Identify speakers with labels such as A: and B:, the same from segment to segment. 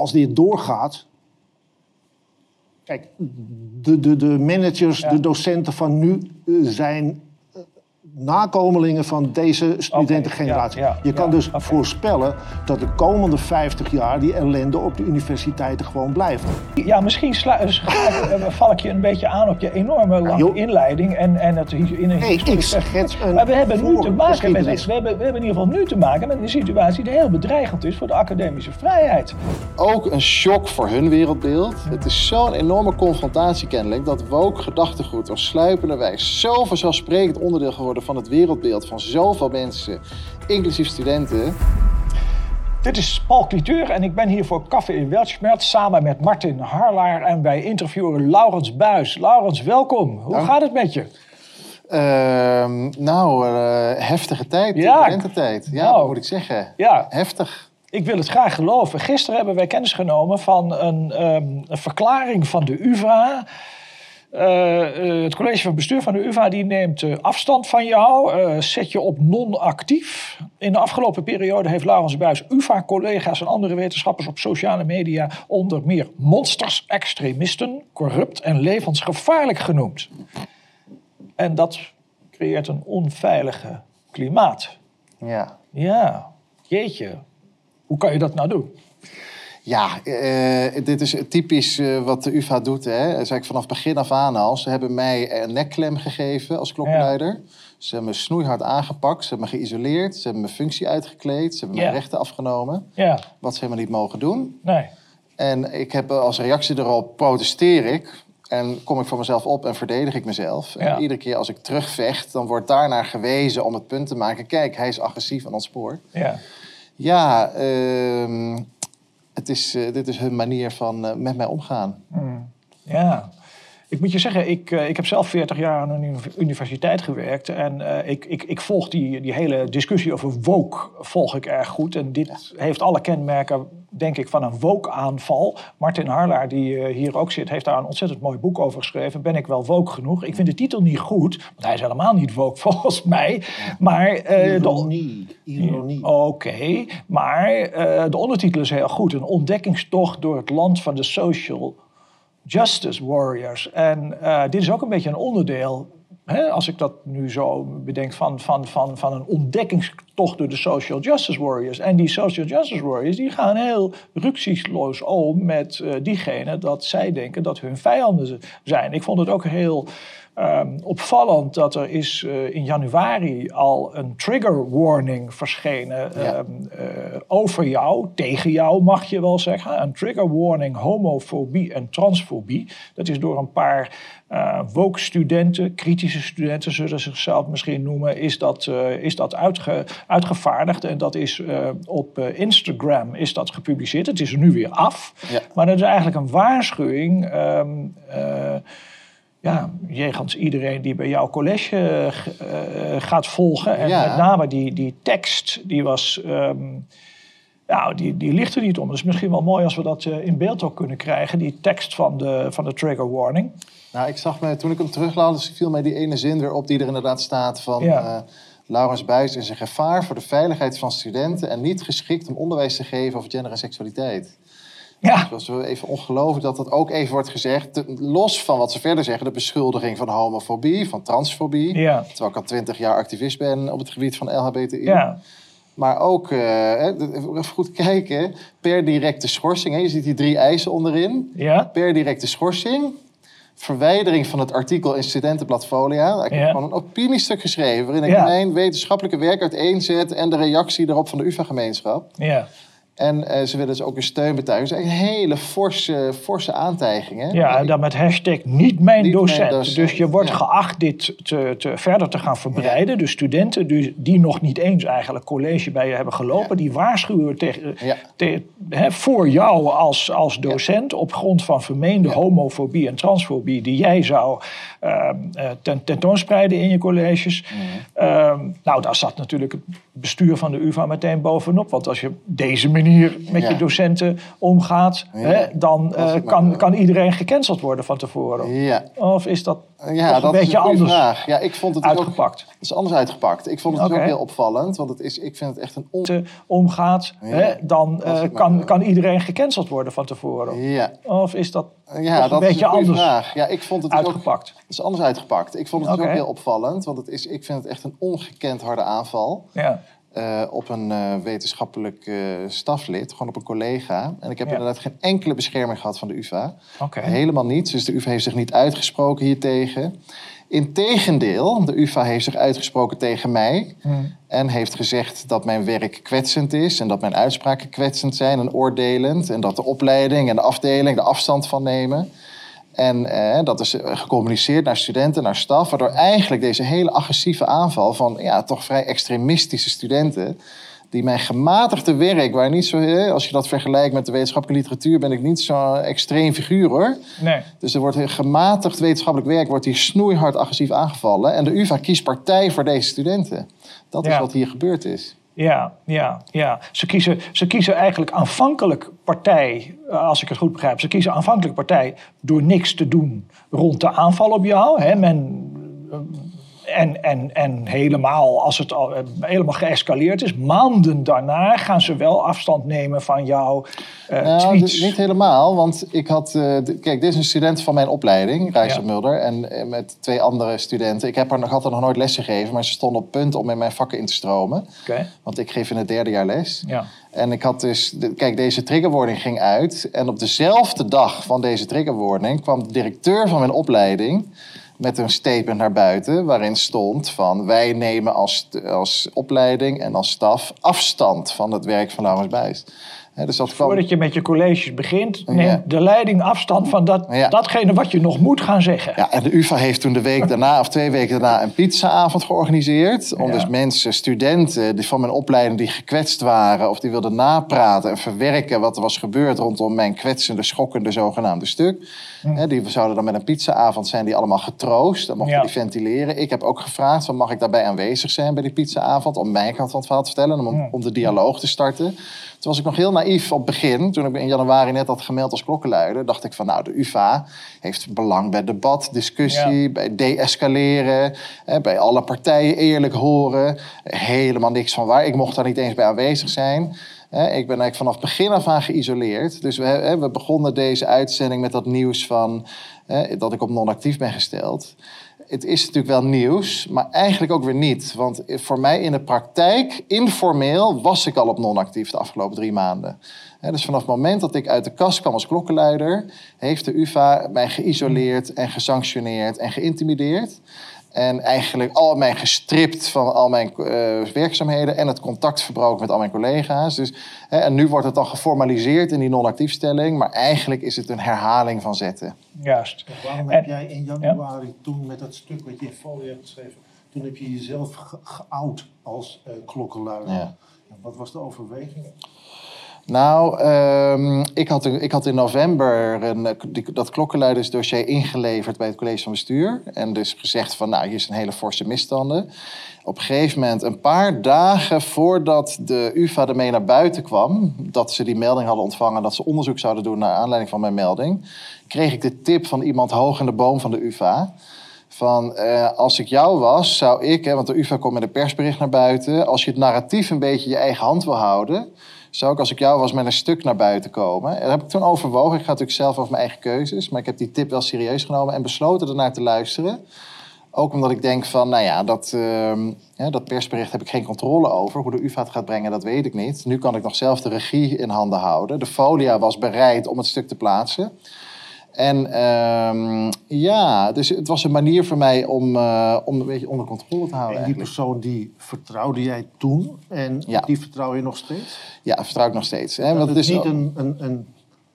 A: als dit doorgaat. Kijk, de, de, de managers, de docenten van nu eh, zijn nakomelingen van deze studentengeneratie.
B: ja, ja,
A: je kan
B: ja,
A: dus voorspellen dat de komende 50 jaar die ellende op de universiteiten gewoon blijft.
B: Ja, misschien sla- eh, val ik je een beetje aan op je enorme lange inleiding en, en het in een
A: Nee, ik
B: historisch-
A: schets een
B: Maar we hebben nu te maken met
A: voorgeschiedenis.
B: we hebben, we hebben in ieder geval nu te maken met een situatie die heel bedreigend is voor de academische vrijheid.
C: ook een shock voor hun wereldbeeld. Het is zo'n enorme confrontatie kennelijk dat woke gedachtegoed door sluipende wijs zo vanzelfsprekend onderdeel geworden van het wereldbeeld van zoveel mensen, inclusief studenten.
B: Dit is Paul Cliteur en ik ben hier voor Café in Weltschmerz samen met Martin Harlaar en wij interviewen Laurens Buis. Laurens, welkom. Hoe
C: Dank.
B: gaat het met je?
C: Ehm, nou, eh, heftige tijd,
B: Ja.
C: studententijd. Ja,
B: Nou.
C: moet ik zeggen?
B: Ja,
C: Heftig.
B: ik wil het graag geloven. Gisteren hebben wij kennis genomen van een, ehm, een verklaring van de UvA. Eh, eh, het college van bestuur van de UvA die neemt eh, afstand van jou. zet je op non-actief. In de afgelopen periode heeft Laurens Buis UvA-collega's en andere wetenschappers op sociale media onder meer monsters, extremisten, corrupt en levensgevaarlijk genoemd. En dat creëert een onveilige klimaat.
C: Ja.
B: Ja, jeetje. Hoe kan je dat nou doen?
C: Ja, eh, dit is typisch eh, wat de UvA doet. Hè. Dat zei ik vanaf begin af aan al. Ze hebben mij een nekklem gegeven als klokkenluider. Ze hebben me snoeihard aangepakt. Ze hebben me geïsoleerd. Ze hebben mijn functie uitgekleed. Ze hebben
B: Ja.
C: mijn rechten afgenomen.
B: Ja,
C: Wat ze helemaal niet mogen doen.
B: nee.
C: En ik heb eh, als reactie erop protesteer ik. En kom ik voor mezelf op en verdedig ik mezelf.
B: Ja.
C: En iedere keer als ik terugvecht, dan wordt daarnaar gewezen om het punt te maken. Kijk, hij is agressief aan ons spoor.
B: Ja.
C: Ja, ehm, het is, eh, dit is hun manier van eh, met mij omgaan.
B: Ja. Ik moet je zeggen, ik, eh, ik heb zelf 40 jaar aan een uni- universiteit gewerkt. En ik, ik, ik volg die, die hele discussie over woke volg ik erg goed. En dit heeft alle kenmerken, denk ik, van een woke-aanval. Martin Harlaar, die eh, hier ook zit, heeft daar een ontzettend mooi boek over geschreven. Ben ik wel woke genoeg? Ik vind de titel niet goed, want hij is helemaal niet woke volgens mij. Maar de,
A: Ironie, ironie.
B: Oké, maar eh, de ondertitel is heel goed. Een ontdekkingstocht door het land van de social justice warriors. En dit is ook een beetje een onderdeel, hè, als ik dat nu zo bedenk, van, van, van, van een ontdekkingstocht door de social justice warriors. En die social justice warriors die gaan heel rücksichtsloos om met eh diegene dat zij denken dat hun vijanden zijn. Ik vond het ook heel ehm, opvallend dat er is eh, in januari al een trigger warning verschenen
C: Ja.
B: ehm, eh, over jou, tegen jou mag je wel zeggen. Een trigger warning homofobie en transfobie. Dat is door een paar eh woke studenten, kritische studenten zullen ze zichzelf misschien noemen, is dat, is dat uitge, uitgevaardigd. En dat is op Instagram is dat gepubliceerd. Het is er nu weer af.
C: Ja.
B: Maar dat is eigenlijk een waarschuwing. ehm, eh, ja, jegens iedereen die bij jouw college eh, eh, gaat volgen. En
C: Ja.
B: met name die, die tekst, die was... ehm, nou, die, die ligt er niet om. Het is misschien wel mooi als we dat eh, in beeld ook kunnen krijgen. Die tekst van de, van de trigger warning.
C: Nou, ik zag me, toen ik hem teruglaat, viel mij die ene zin weer op die er inderdaad staat van...
B: Ja.
C: eh, Laurens Buis is een gevaar voor de veiligheid van studenten... en niet geschikt om onderwijs te geven over gender en seksualiteit.
B: Ja,
C: Het was wel even ongelooflijk dat dat ook even wordt gezegd. Los van wat ze verder zeggen, de beschuldiging van homofobie, van transfobie.
B: Ja.
C: Terwijl ik al twintig jaar activist ben op het gebied van LHBTI.
B: ja,
C: Maar ook, eh, even goed kijken, per directe schorsing. Hè, je ziet die drie eisen onderin.
B: ja.
C: Per directe schorsing, verwijdering van het artikel in Studentenblad Folia. Ik heb
B: Ja.
C: gewoon een opiniestuk geschreven waarin ik
B: Ja.
C: mijn wetenschappelijke werk uiteenzet en de reactie erop van de UvA-gemeenschap.
B: ja.
C: En eh, ze willen dus ook een steun betuigen. Dus hele forse, forse aantijgingen.
B: Ja, en dan met hashtag niet mijn,
C: Niet mijn
B: docent. Dus je wordt
C: ja.
B: geacht dit te, te, verder te gaan verbreiden. Dus studenten die, die nog niet eens eigenlijk college bij je hebben gelopen...
C: Ja.
B: die waarschuwen tegen,
C: Ja.
B: te- hè, voor jou als, als docent... op grond van vermeende homofobie en transfobie... die jij zou eh, ten, tentoonspreiden in je colleges. Ehm, nou, daar zat natuurlijk het bestuur van de UvA meteen bovenop. Want als je op deze manier met
C: Ja.
B: je docenten omgaat...
C: Ja.
B: Hè, dan eh, kan, kan iedereen gecanceld worden van tevoren.
C: Ja.
B: Of is dat
C: Ja,
B: een
C: dat
B: beetje
C: een goede
B: anders
C: vraag. Ja, ik vond het dus ook,
B: uitgepakt.
C: het is anders uitgepakt. Ik vond het ook heel opvallend, want het is, ik vind het echt een on...
B: omgaat, hè, dan eh, kan,
C: kan.
B: iedereen gecanceld worden van tevoren.
C: Ja,
B: Of is dat
C: ja
B: een
C: dat
B: beetje
C: een goede
B: anders
C: vraag. Ja, ik vond het dus ook
B: uitgepakt?
C: Het is anders uitgepakt. Ik vond het ook heel opvallend, want het is, ik vind het echt een ongekend harde aanval
B: Ja.
C: Eh, op een eh, wetenschappelijk eh, staflid, gewoon op een collega. En ik heb
B: Ja.
C: inderdaad geen enkele bescherming gehad van de UvA. Helemaal niets. Dus de UvA heeft zich niet uitgesproken hiertegen. Integendeel, de UvA heeft zich uitgesproken tegen mij.
B: Hmm.
C: En heeft gezegd dat mijn werk kwetsend is en dat mijn uitspraken kwetsend zijn en oordelend. En dat de opleiding en de afdeling er afstand van nemen. En eh, dat is eh, gecommuniceerd naar studenten, naar staf. Waardoor eigenlijk deze hele agressieve aanval van ja, toch vrij extremistische studenten. Die mijn gematigde werk, waar niet zo, eh, als je dat vergelijkt met de wetenschappelijke literatuur, ben ik niet zo'n extreem figuur hoor.
B: Nee.
C: Dus er wordt gematigd wetenschappelijk werk wordt hier snoeihard agressief aangevallen. En de UvA kiest partij voor deze studenten. Dat is wat hier gebeurd is.
B: Ja, ja, ja. Ze kiezen, ze kiezen eigenlijk aanvankelijk partij, eh, als ik het goed begrijp. Ze kiezen aanvankelijk partij door niks te doen rond de aanval op jou. Hè. Men, eh, en, en, en helemaal, als het al eh, helemaal geëscaleerd is, maanden daarna gaan ze wel afstand nemen van jouw eh
C: Nou,
B: tweets.
C: niet helemaal, want ik had... eh, kijk, dit is een student van mijn opleiding, Rijssel
B: Ja.
C: Mulder. En met twee andere studenten. Ik heb nog- had er nog nooit les gegeven, maar ze stonden op punt om in mijn vakken in te stromen.
B: Oké,
C: Want ik geef in het derde jaar les.
B: ja.
C: En ik had dus, de- kijk, deze triggerwarning ging uit. En op dezelfde dag van deze triggerwarning kwam de directeur van mijn opleiding met een statement naar buiten. Waarin stond van wij nemen als, als opleiding en als staf afstand van het werk van Laurens Buis. Dus dat kwam,
B: Voordat je met je colleges begint, neem
C: Ja.
B: de leiding afstand van dat,
C: Ja.
B: datgene wat je nog moet gaan zeggen.
C: Ja, en de UvA heeft toen de week daarna of twee weken daarna een pizzaavond georganiseerd. Om
B: Ja.
C: dus mensen, studenten die van mijn opleiding die gekwetst waren... of die wilden napraten en verwerken wat er was gebeurd... rondom mijn kwetsende, schokkende zogenaamde stuk. Hè, die zouden dan met een pizzaavond zijn die allemaal getroost. Dan mochten die ventileren. Ik heb ook gevraagd, van, mag ik daarbij aanwezig zijn bij die pizzaavond... om mijn kant van het verhaal te vertellen, om, om de dialoog te starten. Toen was ik nog heel naïef op het begin. Toen ik in januari net had gemeld als klokkenluider... dacht ik van, nou, de UvA heeft belang bij debat, discussie... bij de-escaleren, bij alle partijen eerlijk horen. Helemaal niks van waar. Ik mocht daar niet eens bij aanwezig zijn... Ik ben eigenlijk vanaf begin af aan geïsoleerd. Dus we, we begonnen deze uitzending met dat nieuws van dat ik op non-actief ben gesteld. Het is natuurlijk wel nieuws, maar eigenlijk ook weer niet. Want voor mij in de praktijk, informeel, was ik al op non-actief de afgelopen drie maanden. Dus vanaf het moment dat ik uit de kast kwam als klokkenluider, heeft de UvA mij geïsoleerd en gesanctioneerd en geïntimideerd. En eigenlijk al mij gestript van al mijn eh, werkzaamheden en het contact verbroken met al mijn collega's. Dus, hè, en nu wordt het dan geformaliseerd in die non-actiefstelling, maar eigenlijk is het een herhaling van zetten.
B: Juist.
A: Waarom
B: En-
A: heb jij in januari toen met dat stuk wat je in folie hebt geschreven, toen heb je jezelf ge- geout als eh klokkenluider.
C: Ja.
A: Wat was de overweging?
C: Nou, ehm, ik, had, ik had in november een, eh, die- dat klokkenluidersdossier ingeleverd bij het college van bestuur. En dus gezegd van, nou, hier zijn hele forse misstanden. Op een gegeven moment, een paar dagen voordat de UvA ermee naar buiten kwam... dat ze die melding hadden ontvangen, dat ze onderzoek zouden doen naar aanleiding van mijn melding... kreeg ik de tip van iemand hoog in de boom van de UvA... Van eh, als ik jou was, zou ik, hè, want de UvA komt met een persbericht naar buiten. Als je het narratief een beetje je eigen hand wil houden, zou ik als ik jou was met een stuk naar buiten komen. En dat heb ik toen overwogen. Ik ga natuurlijk zelf over mijn eigen keuzes, maar ik heb die tip wel serieus genomen en besloten ernaar te luisteren. Ook omdat ik denk van, nou ja, dat, ehm, hè, dat persbericht heb ik geen controle over. Hoe de UvA het gaat brengen, dat weet ik niet. Nu kan ik nog zelf de regie in handen houden. De folia was bereid om het stuk te plaatsen. En ehm, ja, dus het was een manier voor mij om, eh, om een beetje onder controle te houden.
A: En die
C: eigenlijk.
A: persoon die vertrouwde jij toen en
C: Ja.
A: die vertrouw je nog steeds?
C: Ja, vertrouw ik nog steeds. Hè?
A: Dat
C: Want
A: het
C: het is
A: niet een, een, een,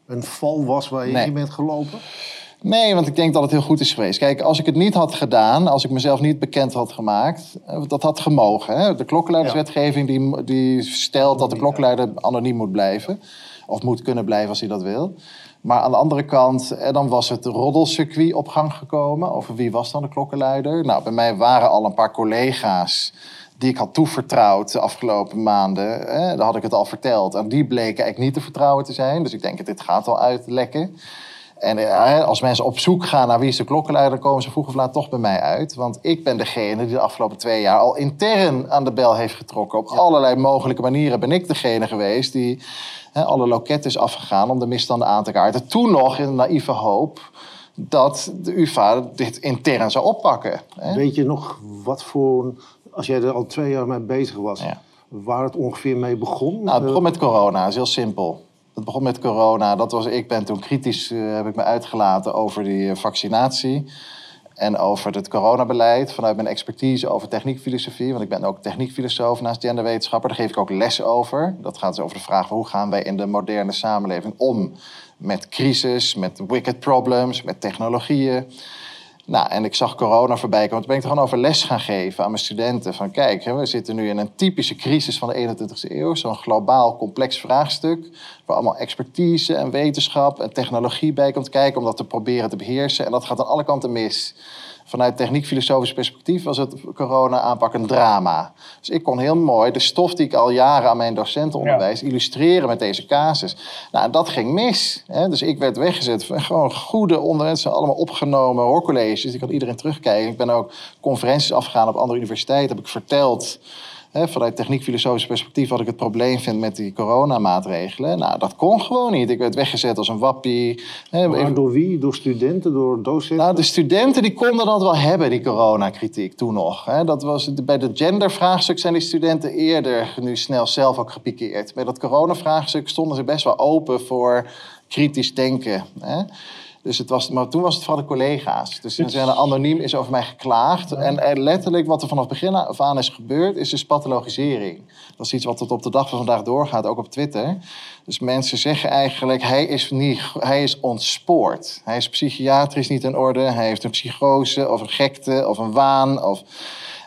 A: een val was waar je
C: Nee.
A: in bent gelopen?
C: Nee, want ik denk dat het heel goed is geweest. Kijk, als ik het niet had gedaan, als ik mezelf niet bekend had gemaakt, eh, dat had gemogen. Hè? De klokkenluiderswetgeving die, die stelt dat de klokkenluider anoniem moet blijven. Of moet kunnen blijven als hij dat wil. Maar aan de andere kant, eh, dan was het roddelcircuit op gang gekomen. Over wie was dan de klokkenluider? Nou, bij mij waren al een paar collega's die ik had toevertrouwd de afgelopen maanden. Hè, daar had ik het al verteld. En die bleken eigenlijk niet te vertrouwen te zijn. Dus ik denk, dit gaat al uitlekken. En eh, als mensen op zoek gaan naar wie is de klokkenluider, dan komen ze vroeg of laat toch bij mij uit. Want ik ben degene die de afgelopen twee jaar al intern aan de bel heeft getrokken. Op allerlei mogelijke manieren ben ik degene geweest die alle loketten is afgegaan om de misstanden aan te kaarten. Toen nog in de naïeve hoop dat de UvA dit intern zou oppakken. Hè?
A: Weet je nog wat voor, als jij er al twee jaar mee bezig was,
C: Ja.
A: waar het ongeveer mee begon?
C: Nou, het begon met corona, dat is heel simpel. Het begon met corona. Dat was, ik ben toen kritisch, eh, heb ik me uitgelaten over die vaccinatie. En over het coronabeleid vanuit mijn expertise over techniekfilosofie. Want ik ben ook techniekfilosoof naast genderwetenschapper. Daar geef ik ook les over. Dat gaat dus over de vraag hoe gaan wij in de moderne samenleving om met crisis, met wicked problems, met technologieën. Nou, en ik zag corona voorbij komen. Toen ben ik er gewoon over les gaan geven aan mijn studenten. Van kijk, we zitten nu in een typische crisis van de 21ste eeuw. Zo'n globaal complex vraagstuk. Waar allemaal expertise en wetenschap en technologie bij komt kijken. Om dat te proberen te beheersen. En dat gaat aan alle kanten mis. Vanuit techniek-filosofisch perspectief was het corona-aanpak een drama. Dus ik kon heel mooi de stof die ik al jaren aan mijn docenten onderwijs... illustreren met deze casus. Nou, en dat ging mis. Hè? Dus ik werd weggezet. van Gewoon goede onderwijs, allemaal opgenomen hoorcolleges. Die kan iedereen terugkijken. Ik ben ook conferenties afgegaan op andere universiteiten. Heb ik verteld vanuit techniek-filosofisch perspectief... wat ik het probleem vind met die coronamaatregelen. Nou, dat kon gewoon niet. Ik werd weggezet als een wappie. Hè,
A: Maar
C: even-
A: door wie? Door studenten? Door docenten?
C: nou, de studenten die konden dat wel hebben, die coronakritiek, toen nog. Hè. Dat was, bij het gendervraagstuk zijn die studenten eerder nu snel zelf ook gepikeerd. Bij dat coronavraagstuk stonden ze best wel open voor kritisch denken. Dus het was, maar toen was het vooral de collega's. Dus ze zijn anoniem is over mij geklaagd. En, en letterlijk wat er vanaf begin af aan is gebeurd, is dus pathologisering. Dat is iets wat tot op de dag van vandaag doorgaat, ook op Twitter. Dus mensen zeggen eigenlijk, hij is, niet, hij is ontspoord. Hij is psychiatrisch niet in orde. Hij heeft een psychose of een gekte of een waan. Of,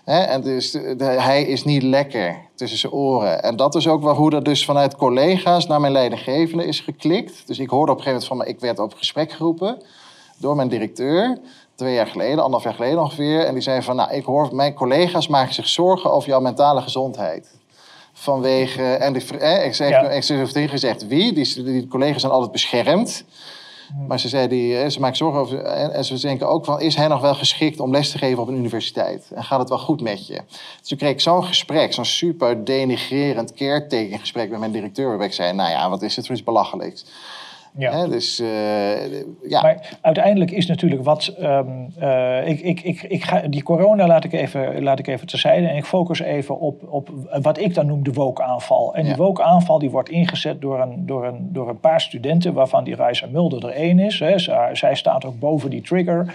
C: hè, en dus de- de- hij is niet lekker tussen zijn oren. En dat is ook wel hoe dat dus vanuit collega's naar mijn leidinggevende is geklikt. Dus ik hoorde op een gegeven moment van, ik werd op gesprek geroepen door mijn directeur. Twee jaar geleden, anderhalf jaar geleden ongeveer. En die zei van, nou, ik hoor, mijn collega's maken zich zorgen over jouw mentale gezondheid. Vanwege, en die, eh, ik zeg,
B: Ja.
C: ik zeg gezegd wie, die, die collega's zijn altijd beschermd. Maar ze zei, die, eh, ze maakt zorgen over, en en ze denken ook van, is hij nog wel geschikt om les te geven op een universiteit? En gaat het wel goed met je? Dus toen kreeg ik zo'n gesprek, zo'n super denigrerend caretaking gesprek met mijn directeur, waarbij ik zei, nou ja, wat is dit voor iets belachelijks?
B: Ja.
C: Hè, dus eh, ja,
B: Maar uiteindelijk is natuurlijk wat. ehm, eh, ik, ik, ik, ik ga, die corona laat ik, even, laat ik even terzijde. En ik focus even op, op wat ik dan noem de woke-aanval. En die
C: Ja.
B: woke-aanval die wordt ingezet door een, door, een, door een paar studenten, waarvan die Reisa Mulder er één is. Hè. Zij, zij staat ook boven die trigger,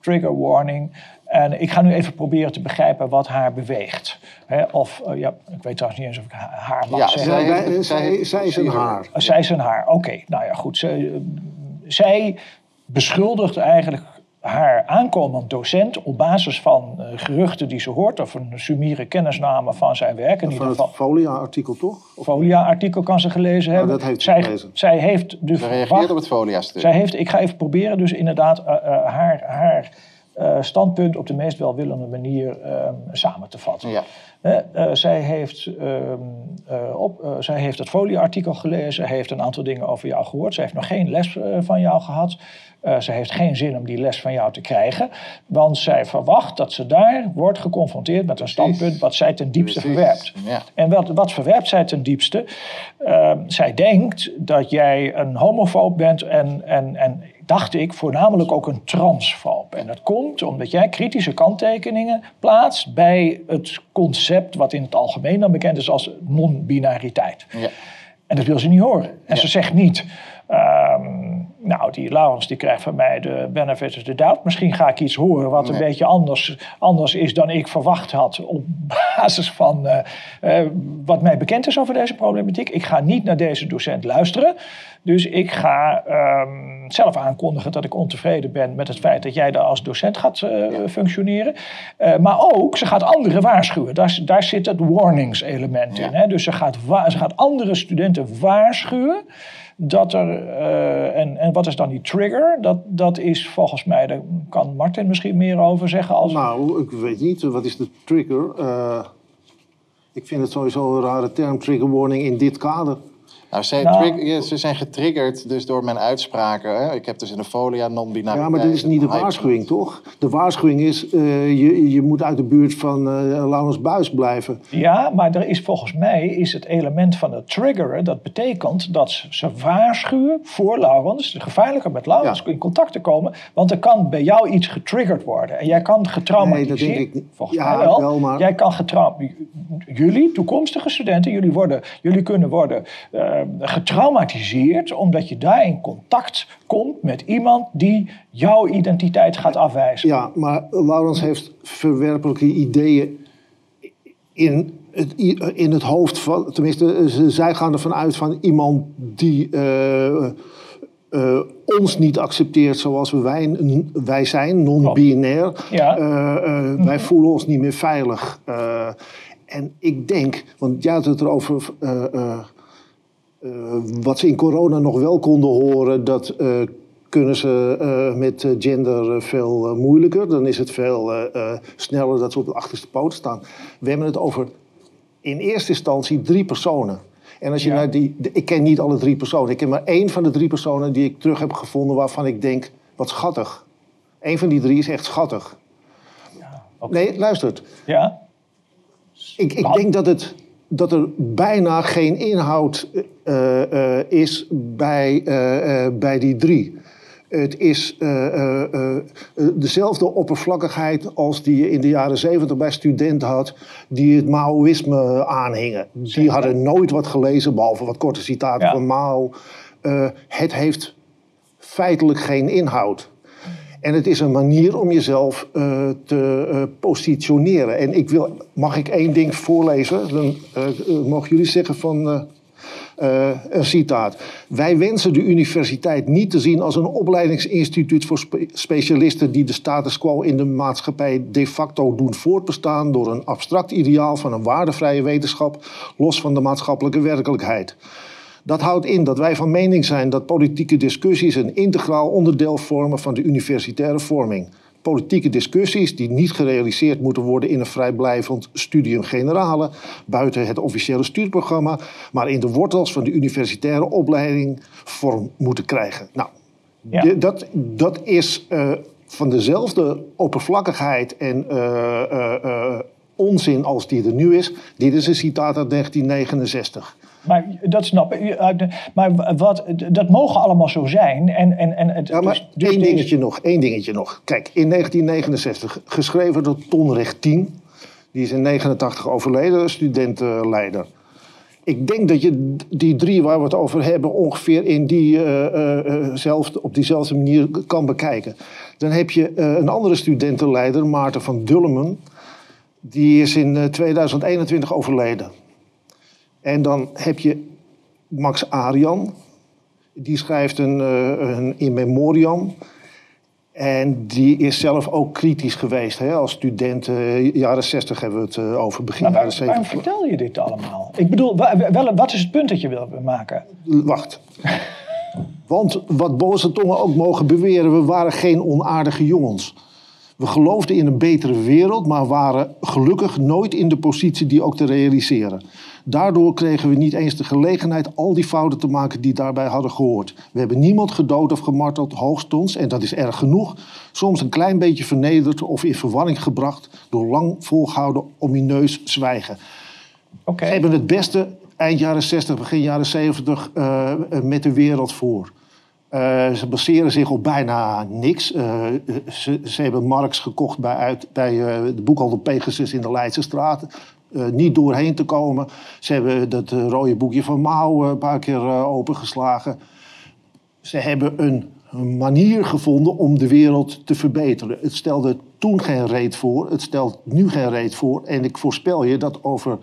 B: trigger warning. En ik ga nu even proberen te begrijpen wat haar beweegt. Hè, of, eh, ja, ik weet trouwens niet eens of ik ha- haar mag
C: Ja,
B: zeggen.
A: zij,
C: zij-
A: is een haar.
B: Uh, Zij is een haar. Oké, nou ja, goed. Zij, uh, zij beschuldigt eigenlijk haar aankomend docent op basis van uh, geruchten die ze hoort of een sumiere kennisname van zijn werk. In
A: Van
B: ieder
A: het Folia-artikel toch? Of-
B: Folia-artikel kan ze gelezen hebben.
A: dat heeft ze
B: zij,
A: gelezen.
B: zij heeft de
C: ze reageert op het folia-stuk.
B: zij heeft, ik ga even proberen dus inderdaad uh, uh, haar, haar uh, standpunt op de meest welwillende manier um, samen te vatten.
C: Ja.
B: Uh, uh, zij, heeft, um, uh, op, zij heeft het folieartikel gelezen, heeft een aantal dingen over jou gehoord. Ze heeft nog geen les van jou gehad. Ze heeft geen zin om die les van jou te krijgen, want zij verwacht dat ze daar wordt geconfronteerd met een standpunt wat zij ten diepste
C: Precies.
B: verwerpt.
C: Ja.
B: En wat, wat verwerpt zij ten diepste? Uh, zij denkt dat jij een homofoob bent en, en, en dacht ik, voornamelijk ook een transfoob. En dat komt omdat jij kritische kanttekeningen plaatst bij het concept wat in het algemeen dan bekend is als non-binariteit.
C: Ja.
B: En dat wil ze niet horen. En ja. ze zegt niet, um, nou, die Laurens die krijgt van mij de benefit of the doubt. Misschien ga ik iets horen wat nee. een beetje anders, anders is dan ik verwacht had op basis van uh, uh, wat mij bekend is over deze problematiek. Ik ga niet naar deze docent luisteren. Dus ik ga um, zelf aankondigen dat ik ontevreden ben met het feit dat jij daar als docent gaat uh, functioneren. Maar ook, ze gaat anderen waarschuwen. Daar, daar zit het warnings element in. Hè? Dus ze gaat, ze gaat andere studenten waarschuwen dat er, uh, en, en wat is dan die trigger? Dat, dat is volgens mij, daar kan Martin misschien meer over zeggen. Als...
A: Nou, ik weet niet, wat is de trigger? Uh, ik vind het sowieso een rare term, trigger warning in dit kader.
C: Nou, ze,
B: Nou.
C: trig- ja, ze zijn getriggerd dus door mijn uitspraken. Hè? Ik heb dus in de folia non-binariteit.
A: Ja, maar dit is niet de waarschuwing, toch? De waarschuwing is, eh, je, je moet uit de buurt van eh Laurens Buis blijven.
B: Ja, maar er is volgens mij is het element van het triggeren. Dat betekent dat ze, ze waarschuwen voor Laurens. Gevaarlijker met Laurens
A: Ja.
B: in contact te komen. Want er kan bij jou iets getriggerd worden. En jij kan getraumatiseerd...
A: Nee, dat denk ik niet.
B: Volgens
A: Ja,
B: mij wel.
A: wel, maar-
B: Jij kan getrau- Jullie, toekomstige studenten, jullie, worden, jullie kunnen worden eh, getraumatiseerd. Omdat je daar in contact komt met iemand die jouw identiteit gaat afwijzen.
A: Ja, maar Laurens heeft verwerpelijke ideeën in het, in het hoofd van... Tenminste, ze- zij gaan ervan uit van iemand die eh, eh, ons niet accepteert zoals we wij, wij zijn, non-binair.
B: Ja.
A: Eh, eh, Wij voelen ons niet meer veilig. Eh, en ik denk, want jij had het erover... eh, wat ze in corona nog wel konden horen, dat eh, kunnen ze eh, met gender veel moeilijker. Dan is het veel sneller dat ze op de achterste poot staan. We hebben het over in eerste instantie drie personen. En als je
B: Ja.
A: naar die, de- ik ken niet alle drie personen. Ik ken maar één van de drie personen die ik terug heb gevonden waarvan ik denk, wat schattig. Eén van die drie is echt schattig.
B: oké.
A: Nee, luistert.
B: Ja?
A: Ik, ik denk dat, het, dat er bijna geen inhoud eh, eh, is bij, eh, bij die drie. Het is dezelfde oppervlakkigheid als die je in de jaren zeventig bij studenten had... die het Maoïsme aanhingen. Die hadden nooit wat gelezen, behalve wat korte citaten
B: Ja.
A: van Mao. Het heeft feitelijk geen inhoud. En het is een manier om jezelf eh, te eh, positioneren. En ik wil, mag ik één ding voorlezen? Dan eh, mogen jullie zeggen van een citaat. Wij wensen de universiteit niet te zien als een opleidingsinstituut voor spe- specialisten die de status quo in de maatschappij de facto doen voortbestaan door een abstract ideaal van een waardevrije wetenschap, los van de maatschappelijke werkelijkheid. Dat houdt in dat wij van mening zijn dat politieke discussies een integraal onderdeel vormen van de universitaire vorming. Politieke discussies die niet gerealiseerd moeten worden in een vrijblijvend studium generale, buiten het officiële stuurprogramma, maar in de wortels van de universitaire opleiding vorm moeten krijgen. Nou,
B: Ja.
A: de- dat, dat is eh, van dezelfde oppervlakkigheid en eh, onzin als die er nu is. Dit is een citaat uit 1969.
B: Maar dat snap ik. De- Maar wat, dat mogen allemaal zo zijn. En, en, en het,
A: Ja, maar
B: dus- dus
A: één dingetje nog, één dingetje nog. Kijk, in 1969, geschreven door Ton Rechtien. Die is in 89 overleden, studentenleider. Ik denk dat je die drie waar we het over hebben... ongeveer in die, eh, eh, eh, zelfde, op diezelfde manier kan bekijken. Dan heb je eh, een andere studentenleider, Maarten van Dullemen. Die is in eh, 2021 overleden. En dan heb je Max Arian. Die schrijft een, eh, een in memoriam. En die is zelf ook kritisch geweest. Hè? Als student, eh, jaren 60 hebben we het eh, over, begin
B: Maar waar-
A: jaren
B: waarom
A: 70.
B: vertel je dit allemaal? Ik bedoel, wa- wel, wat is het punt dat je wil maken?
A: Wacht. Want wat boze tongen ook mogen beweren, we waren geen onaardige jongens. We geloofden in een betere wereld, maar waren gelukkig nooit in de positie die ook te realiseren. Daardoor kregen we niet eens de gelegenheid al die fouten te maken die daarbij hadden gehoord. We hebben niemand gedood of gemarteld, hoogstens, en dat is erg genoeg, soms een klein beetje vernederd of in verwarring gebracht door lang volgehouden omineus zwijgen.
B: Oké.
A: Ze hebben het beste eind jaren 60, begin jaren 70 eh, eh, met de wereld voor. Eh, ze baseren zich op bijna niks. Eh, ze, hebben Marx gekocht bij, uit, bij eh, de boekhandel Pegasus in de Leidse straat. Eh, niet doorheen te komen. Ze hebben dat rode boekje van Mao een paar keer opengeslagen. Ze hebben een manier gevonden om de wereld te verbeteren. Het stelde toen geen reet voor, het stelt nu geen reet voor. En ik voorspel je dat over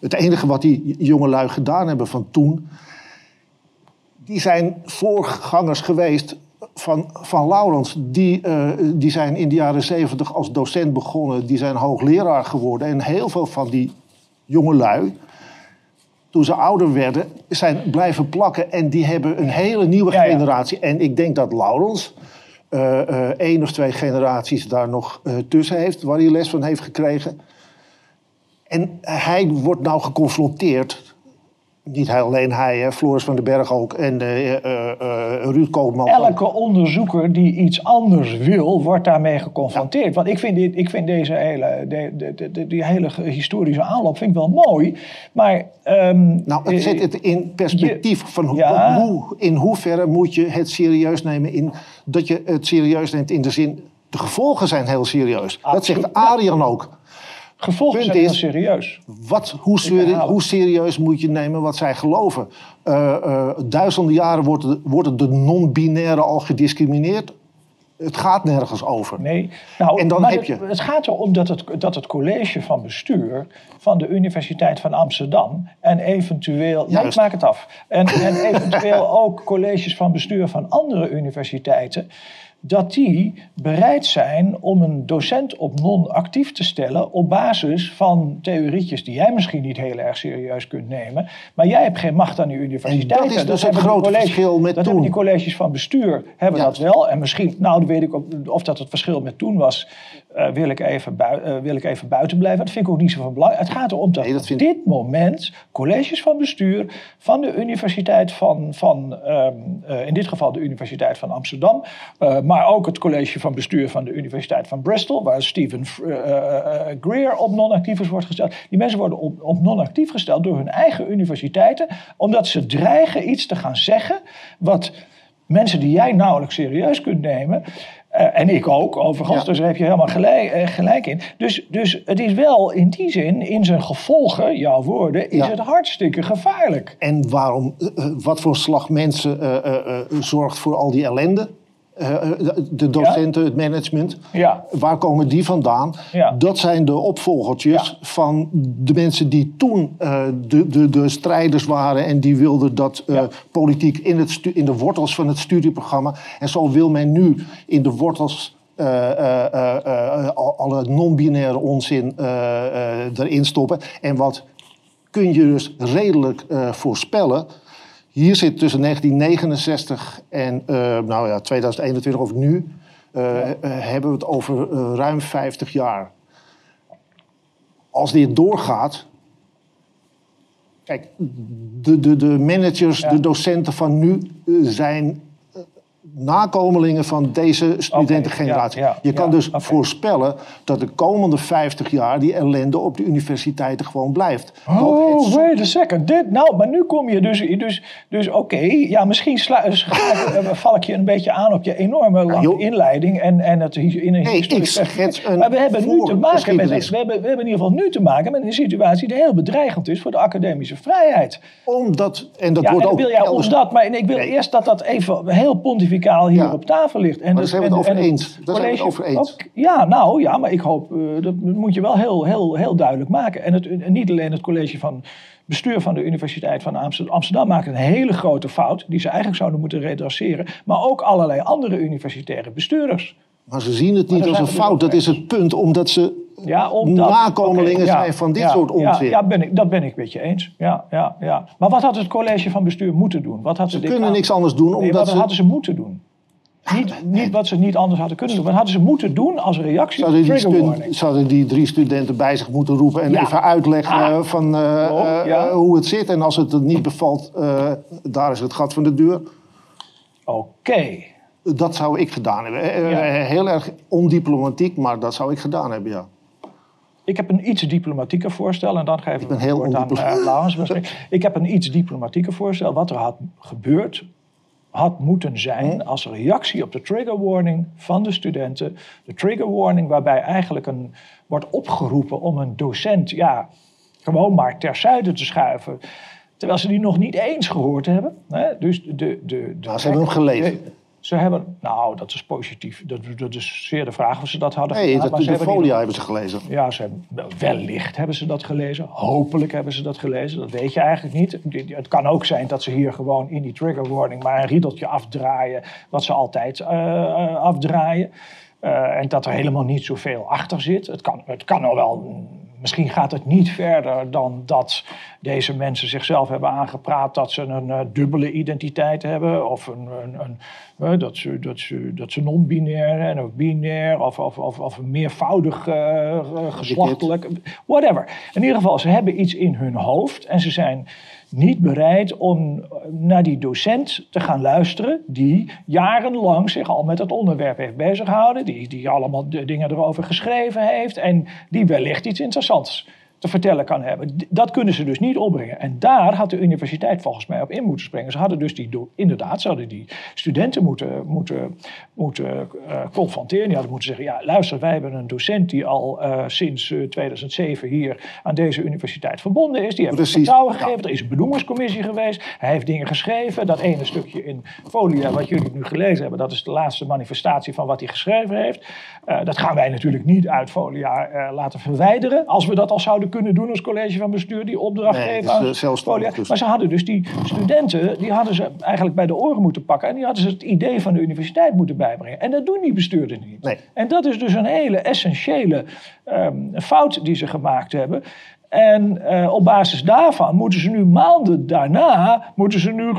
A: het enige wat die jongelui gedaan hebben van toen... die zijn voorgangers geweest van, van Laurens. Die, eh, die zijn in de jaren zeventig als docent begonnen. Die zijn hoogleraar geworden. En heel veel van die jongelui toen ze ouder werden, zijn blijven plakken. En die hebben een hele nieuwe
B: Ja, ja.
A: generatie. En ik denk dat Laurens eh, eh, één of twee generaties daar nog tussen heeft... waar hij les van heeft gekregen. En hij wordt nou geconfronteerd niet alleen hij, hè, Floris van den Berg ook en eh, Ruud Koopman.
B: Elke onderzoeker die iets anders wil, wordt daarmee geconfronteerd. Want ik vind, dit, ik vind deze hele, de, de, de, die hele historische aanloop vind ik wel mooi. Maar, ehm,
A: Nou, het zet het in perspectief van hoe,
B: Ja.
A: hoe, in hoeverre moet je het serieus nemen. In, dat je het serieus neemt in de zin, de gevolgen zijn heel serieus. Dat zegt Arian ook.
B: Gevolgen
A: punt
B: zijn heel
A: is-
B: serieus.
A: Wat, hoe, serieus moet je nemen wat zij geloven? Eh, eh, duizenden jaren wordt, worden de non-binaire al gediscrimineerd. Het gaat nergens over.
B: Nee. Nou,
A: En dan heb
B: het,
A: je-
B: Het gaat erom dat het, dat het college van bestuur van de Universiteit van Amsterdam en eventueel. Nee, ik maak het af. En, en eventueel ook colleges van bestuur van andere universiteiten. Dat die bereid zijn om een docent op non-actief te stellen op basis van theorietjes die jij misschien niet heel erg serieus kunt nemen. Maar jij hebt geen macht aan die universiteit.
A: En dat is dus het
B: hebben die
A: grote verschil met
B: dat
A: toen.
B: die colleges van bestuur hebben dat wel. En misschien, nou, dat weet ik ook, of dat het verschil met toen was, eh, wil, ik even eh, wil ik even buiten blijven. Dat vind ik ook niet zo van belang. Het gaat erom dat,
A: Nee, dat
B: op dit moment colleges van bestuur van de Universiteit van, van ehm, eh, in dit geval de Universiteit van Amsterdam, maar ook het college van bestuur van de Universiteit van Bristol, waar Stephen eh, eh, eh, Greer op non-actievers wordt gesteld. Die mensen worden op, op non-actief gesteld door hun eigen universiteiten, omdat ze dreigen iets te gaan zeggen wat mensen die jij nauwelijks serieus kunt nemen. en ik ook, overigens,
A: Ja.
B: dus daar heb je helemaal gelijk, gelijk in. Dus, dus het is wel in die zin, in zijn gevolgen, jouw woorden, is
A: Ja.
B: het hartstikke gevaarlijk.
A: En waarom, wat voor slag mensen zorgt voor al die ellende? Eh, eh, de- docenten, het management.
B: Ja.
A: Waar komen die vandaan?
B: Ja.
A: Dat zijn de opvolgertjes van de mensen die toen eh, de, de, de strijders waren en die wilden dat politiek in, het in de wortels van het studieprogramma. En zo wil men nu in de wortels al- alle non-binaire onzin erin stoppen. En wat kun je dus redelijk voorspellen. Hier zit tussen 1969 en eh, nou ja, 2021 of nu. eh, eh, hebben we het over ruim 50 jaar. Als dit doorgaat. Kijk, de, de, de managers,
B: Ja.
A: de docenten van nu zijn nakomelingen van deze studentengeneratie.
B: ja, ja,
A: je kan
B: ja,
A: dus voorspellen dat de komende 50 jaar die ellende op de universiteiten gewoon blijft.
B: Oh,
A: het-
B: wait a second. Dit, nou, maar nu kom je dus... Dus, dus oké, ja, misschien sla, eh, val ik je een beetje aan op je enorme lange inleiding en, en het in een
A: Nee, ik schets een
B: Maar we hebben nu te maken met,
A: voorgeschiedenis.
B: we hebben, we hebben in ieder geval nu te maken met een situatie die heel bedreigend is voor de academische vrijheid.
A: Omdat, en dat wordt
B: en
A: ook
B: wil jij
A: elders-
B: omdat, maar ik wil eerst dat dat even heel pontificaal hier
A: Ja.
B: op tafel ligt. En
A: daar
B: dat-
A: zijn we het over
B: en
A: eens. Daar zijn we het over eens.
B: ook- ja, nou ja, maar ik hoop, eh, dat moet je wel heel, heel, heel duidelijk maken. En, het, en niet alleen het college van bestuur van de Universiteit van Amsterdam, Amsterdam maakt een hele grote fout, die ze eigenlijk zouden moeten redresseren, maar ook allerlei andere universitaire bestuurders.
A: Maar ze zien het niet
B: daar
A: als een fout. Dat is het punt, omdat ze
B: Ja, omdat,
A: nakomelingen
B: ja,
A: zijn van dit
B: ja,
A: soort onzin.
B: Ja, ben ik, dat ben ik met je eens. Ja, ja, ja. Maar wat had het college van bestuur moeten doen? Wat had
A: Ze
B: dit
A: kunnen
B: aan-
A: niks anders doen,
B: Nee,
A: omdat
B: wat
A: ze...
B: hadden ze moeten doen? Niet, niet wat ze niet anders hadden kunnen doen. Wat hadden ze moeten doen als reactie
A: Zouden die, zouden die drie studenten bij zich moeten roepen en
B: Ja.
A: even uitleggen
B: Ah.
A: van, eh,
B: Oh,
A: eh, hoe het zit. En als het niet bevalt, eh, daar is het gat van de deur.
B: Oké.
A: Dat zou ik gedaan hebben.
B: Ja.
A: Heel erg ondiplomatiek, maar dat zou ik gedaan hebben, ja.
B: Ik heb een iets diplomatieker voorstel en dan geef ik het
A: heel
B: woord aan uh. Ik heb een iets diplomatieker voorstel. Wat er had gebeurd, had moeten zijn als reactie op de trigger warning van de studenten. De trigger warning waarbij eigenlijk een, wordt opgeroepen om een docent ja, gewoon maar terzijde te schuiven. Terwijl ze die nog niet eens gehoord hebben. Hè? Dus de, de, de,
A: Nou, ze hebben hem gelezen.
B: Ze hebben, nou, dat is positief. Dat, dat is zeer de vraag of ze dat hadden
A: Nee,
B: gedaan. maar
A: de folia hebben ze gelezen.
B: ja, ze hebben, wellicht hebben ze dat gelezen. Hopelijk hebben ze dat gelezen. Dat weet je eigenlijk niet. Het kan ook zijn dat ze hier gewoon in die trigger warning maar een riedeltje afdraaien. Wat ze altijd eh, afdraaien. Eh, en dat er helemaal niet zoveel achter zit. Het kan, het kan nog wel. Misschien gaat het niet verder dan dat deze mensen zichzelf hebben aangepraat dat ze een eh, dubbele identiteit hebben. Of een, een, een, eh, dat ze, dat ze, dat ze non-binair zijn of binair. Of, of, of, of meervoudig eh, geslachtelijk. Whatever. In ieder geval, ze hebben iets in hun hoofd. En ze zijn niet bereid om naar die docent te gaan luisteren, die jarenlang zich al met het onderwerp heeft bezighouden, die, die allemaal de dingen erover geschreven heeft en die wellicht iets interessants te vertellen kan hebben. Dat kunnen ze dus niet opbrengen. En daar had de universiteit volgens mij op in moeten springen. Ze hadden dus die, inderdaad, ze hadden die studenten moeten, moeten, moeten uh, confronteren. Die hadden moeten zeggen, ja luister, wij hebben een docent die al uh, sinds 2007 eh, hier aan deze universiteit verbonden is. Die heeft vertrouwen gegeven. Er is een benoemingscommissie geweest. Hij heeft dingen geschreven. Dat ene stukje in folia wat jullie nu gelezen hebben, dat is de laatste manifestatie van wat hij geschreven heeft. Uh, dat gaan wij natuurlijk niet uit folia laten verwijderen. Als we dat al zouden kunnen doen als college van bestuur, die opdracht nee, geven aan folia. Dus. Maar ze hadden dus die studenten, die hadden ze eigenlijk bij de oren moeten pakken. En die hadden ze het idee van de universiteit moeten bijbrengen. En dat doen die bestuurders niet.
A: Nee.
B: En dat is dus een hele essentiële um, fout die ze gemaakt hebben. En uh, op basis daarvan moeten ze nu maanden daarna moeten ze nu,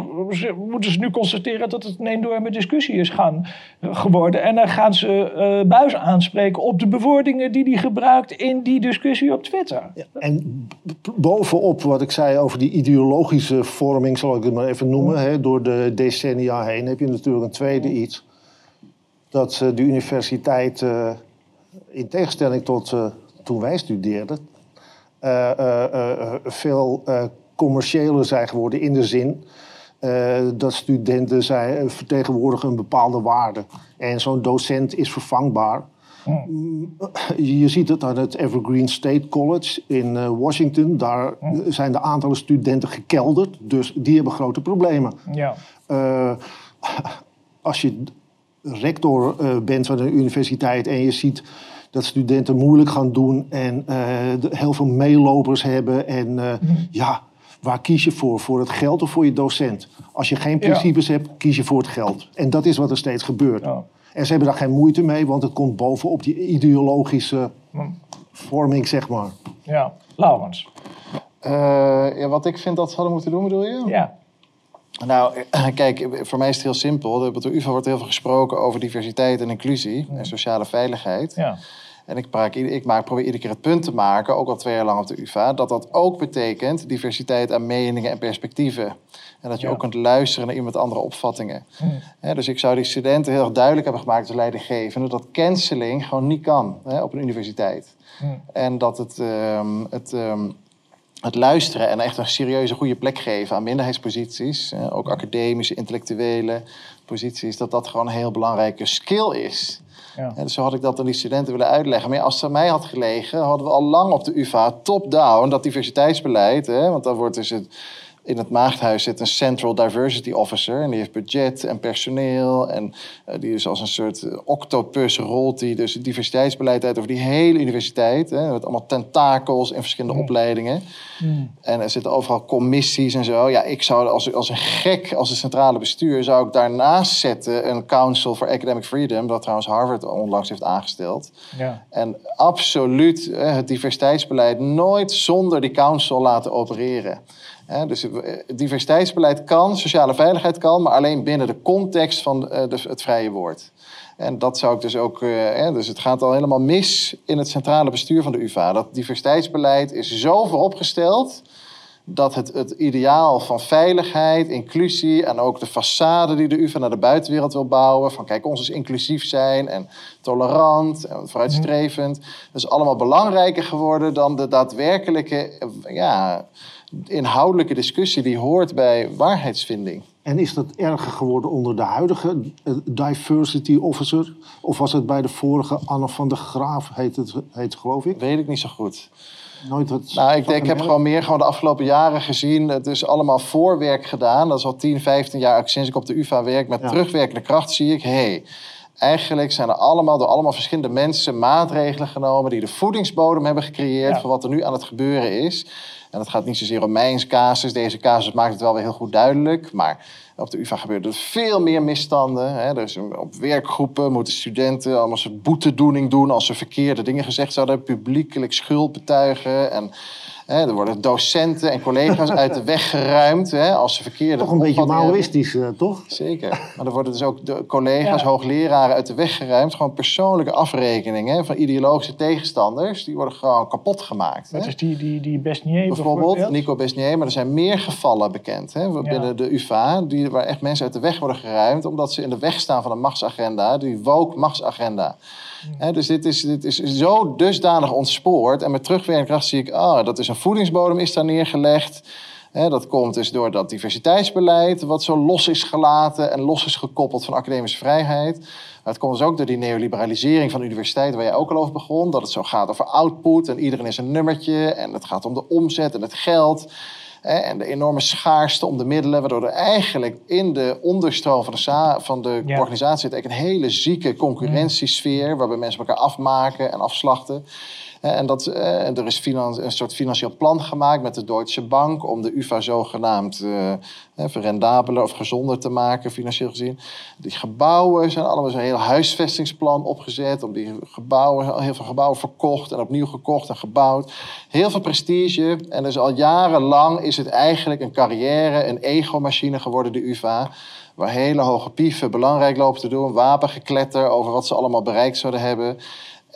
B: moeten ze nu constateren dat het een enorme discussie is gaan, uh, geworden. En dan gaan ze uh, Buis aanspreken op de bewoordingen die hij gebruikt in die discussie op Twitter. Ja,
A: en bovenop wat ik zei over die ideologische vorming, zal ik het maar even noemen, hè, door de decennia heen, heb je natuurlijk een tweede iets. Dat de universiteit, in tegenstelling tot toen wij studeerden, veel commerciëler zijn geworden in de zin dat studenten zijn, vertegenwoordigen een bepaalde waarde. En zo'n docent is vervangbaar. Mm, je ziet het aan het Evergreen State College in Washington. Daar zijn de aantallen studenten gekelderd, dus die hebben grote problemen.
B: Ja.
A: als je rector bent van een universiteit en je ziet dat studenten moeilijk gaan doen en uh, heel veel meelopers hebben. En uh, ja, waar kies je voor? Voor het geld of voor je docent? Als je geen principes hebt, kies je voor het geld. En dat is wat er steeds gebeurt. Ja. En ze hebben daar geen moeite mee, want het komt bovenop die ideologische vorming, zeg maar.
B: Ja, Laurens.
C: Uh, ja, wat ik vind dat ze hadden moeten doen, bedoel je?
B: Ja.
C: Nou, kijk, voor mij is het heel simpel. Op de UvA wordt heel veel gesproken over diversiteit en inclusie en sociale veiligheid.
B: Ja.
C: En ik, praat, ik maak, probeer iedere keer het punt te maken, ook al twee jaar lang op de UvA, dat dat ook betekent diversiteit aan meningen en perspectieven. En dat je ook kunt luisteren naar iemand andere opvattingen. Hm. dus ik zou die studenten heel erg duidelijk hebben gemaakt als leidinggevende dat canceling gewoon niet kan op een universiteit. Hm. En dat het, um, het, um, het luisteren en echt een serieuze goede plek geven aan minderheidsposities, ook academische, intellectuele posities, dat dat gewoon een heel belangrijke skill is. Ja. En zo had ik dat aan die studenten willen uitleggen. Maar als het aan mij had gelegen, hadden we al lang op de UvA top-down dat diversiteitsbeleid. Hè, want dan wordt dus het in het maagdhuis zit een Central Diversity Officer. En die heeft budget en personeel. En uh, die is als een soort octopus rolt die dus het diversiteitsbeleid uit over die hele universiteit. Hè, met allemaal tentakels in verschillende opleidingen. En er zitten overal commissies en zo. Ja, ik zou als, als een gek, als een centrale bestuur, zou ik daarnaast zetten een Council for Academic Freedom. Dat trouwens Harvard onlangs heeft aangesteld.
B: Ja.
C: En absoluut het diversiteitsbeleid nooit zonder die council laten opereren dus het diversiteitsbeleid kan, sociale veiligheid kan, maar alleen binnen de context van eh, de, het vrije woord. En dat zou ik dus ook. Eh, dus het gaat al helemaal mis in het centrale bestuur van de UVA. Dat diversiteitsbeleid is zo vooropgesteld dat het, het ideaal van veiligheid, inclusie en ook de façade die de UvA naar de buitenwereld wil bouwen, van kijk, ons is inclusief zijn en tolerant en vooruitstrevend, dat is allemaal belangrijker geworden dan de daadwerkelijke ja, inhoudelijke discussie die hoort bij waarheidsvinding.
A: En is dat erger geworden onder de huidige eh, diversity officer? Of was het bij de vorige Anne van der Graaf, heet het, heet geloof ik?
C: Weet ik niet zo goed.
A: Nooit wat
C: nou, ik, ik heb gewoon meer gewoon de afgelopen jaren gezien. Het is allemaal voorwerk gedaan. Dat is al 10, 15 jaar sinds ik op de UvA werk. Met terugwerkende kracht zie ik, hey, eigenlijk zijn er allemaal door allemaal verschillende mensen maatregelen genomen die de voedingsbodem hebben gecreëerd voor wat er nu aan het gebeuren is. En dat gaat niet zozeer om mijn casus. Deze casus maakt het wel weer heel goed duidelijk. Maar op de UvA gebeuren er veel meer misstanden. Hè. Dus op werkgroepen moeten studenten allemaal een boetedoening doen... als ze verkeerde dingen gezegd zouden. Publiekelijk schuld betuigen. En er worden docenten en collega's uit de weg geruimd hè, als ze verkeerde
A: Toch een beetje maoïstisch, eh, toch?
C: Zeker. Maar er worden dus ook de collega's,
B: Ja.
C: hoogleraren uit de weg geruimd. Gewoon persoonlijke afrekeningen van ideologische tegenstanders. Die worden gewoon kapot gemaakt.
B: Dat
C: hè.
B: is die, die, die Besnier
C: Bijvoorbeeld Nico Besnier, maar er zijn meer gevallen bekend hè, binnen de UvA, die, waar echt mensen uit de weg worden geruimd, omdat ze in de weg staan van een machtsagenda, die woke machtsagenda. Dus dit is, dit is zo dusdanig ontspoord. En met terugwerkende kracht zie ik, oh, dat is een voedingsbodem is daar neergelegd. Dat komt dus door dat diversiteitsbeleid, wat zo los is gelaten en los is gekoppeld van academische vrijheid. Maar het komt dus ook door die neoliberalisering van de universiteit, waar jij ook al over begon. Dat het zo gaat over output en iedereen is een nummertje. En het gaat om de omzet en het geld. En de enorme schaarste om de middelen. Waardoor er eigenlijk in de onderstroom van de, van de
B: Ja.
C: organisatie zit eigenlijk een hele zieke concurrentiesfeer. Waarbij mensen elkaar afmaken en afslachten. En dat, eh, er is een soort financieel plan gemaakt met de Deutsche Bank om de UvA zogenaamd eh, eh, verrendabeler of gezonder te maken, financieel gezien. Die gebouwen zijn allemaal zo'n heel huisvestingsplan opgezet. Om die gebouwen, heel veel gebouwen verkocht en opnieuw gekocht en gebouwd. Heel veel prestige. En dus al jarenlang is het eigenlijk een carrière, een egomachine geworden, de UvA. Waar hele hoge pieven belangrijk lopen te doen. Wapengekletter over wat ze allemaal bereikt zouden hebben.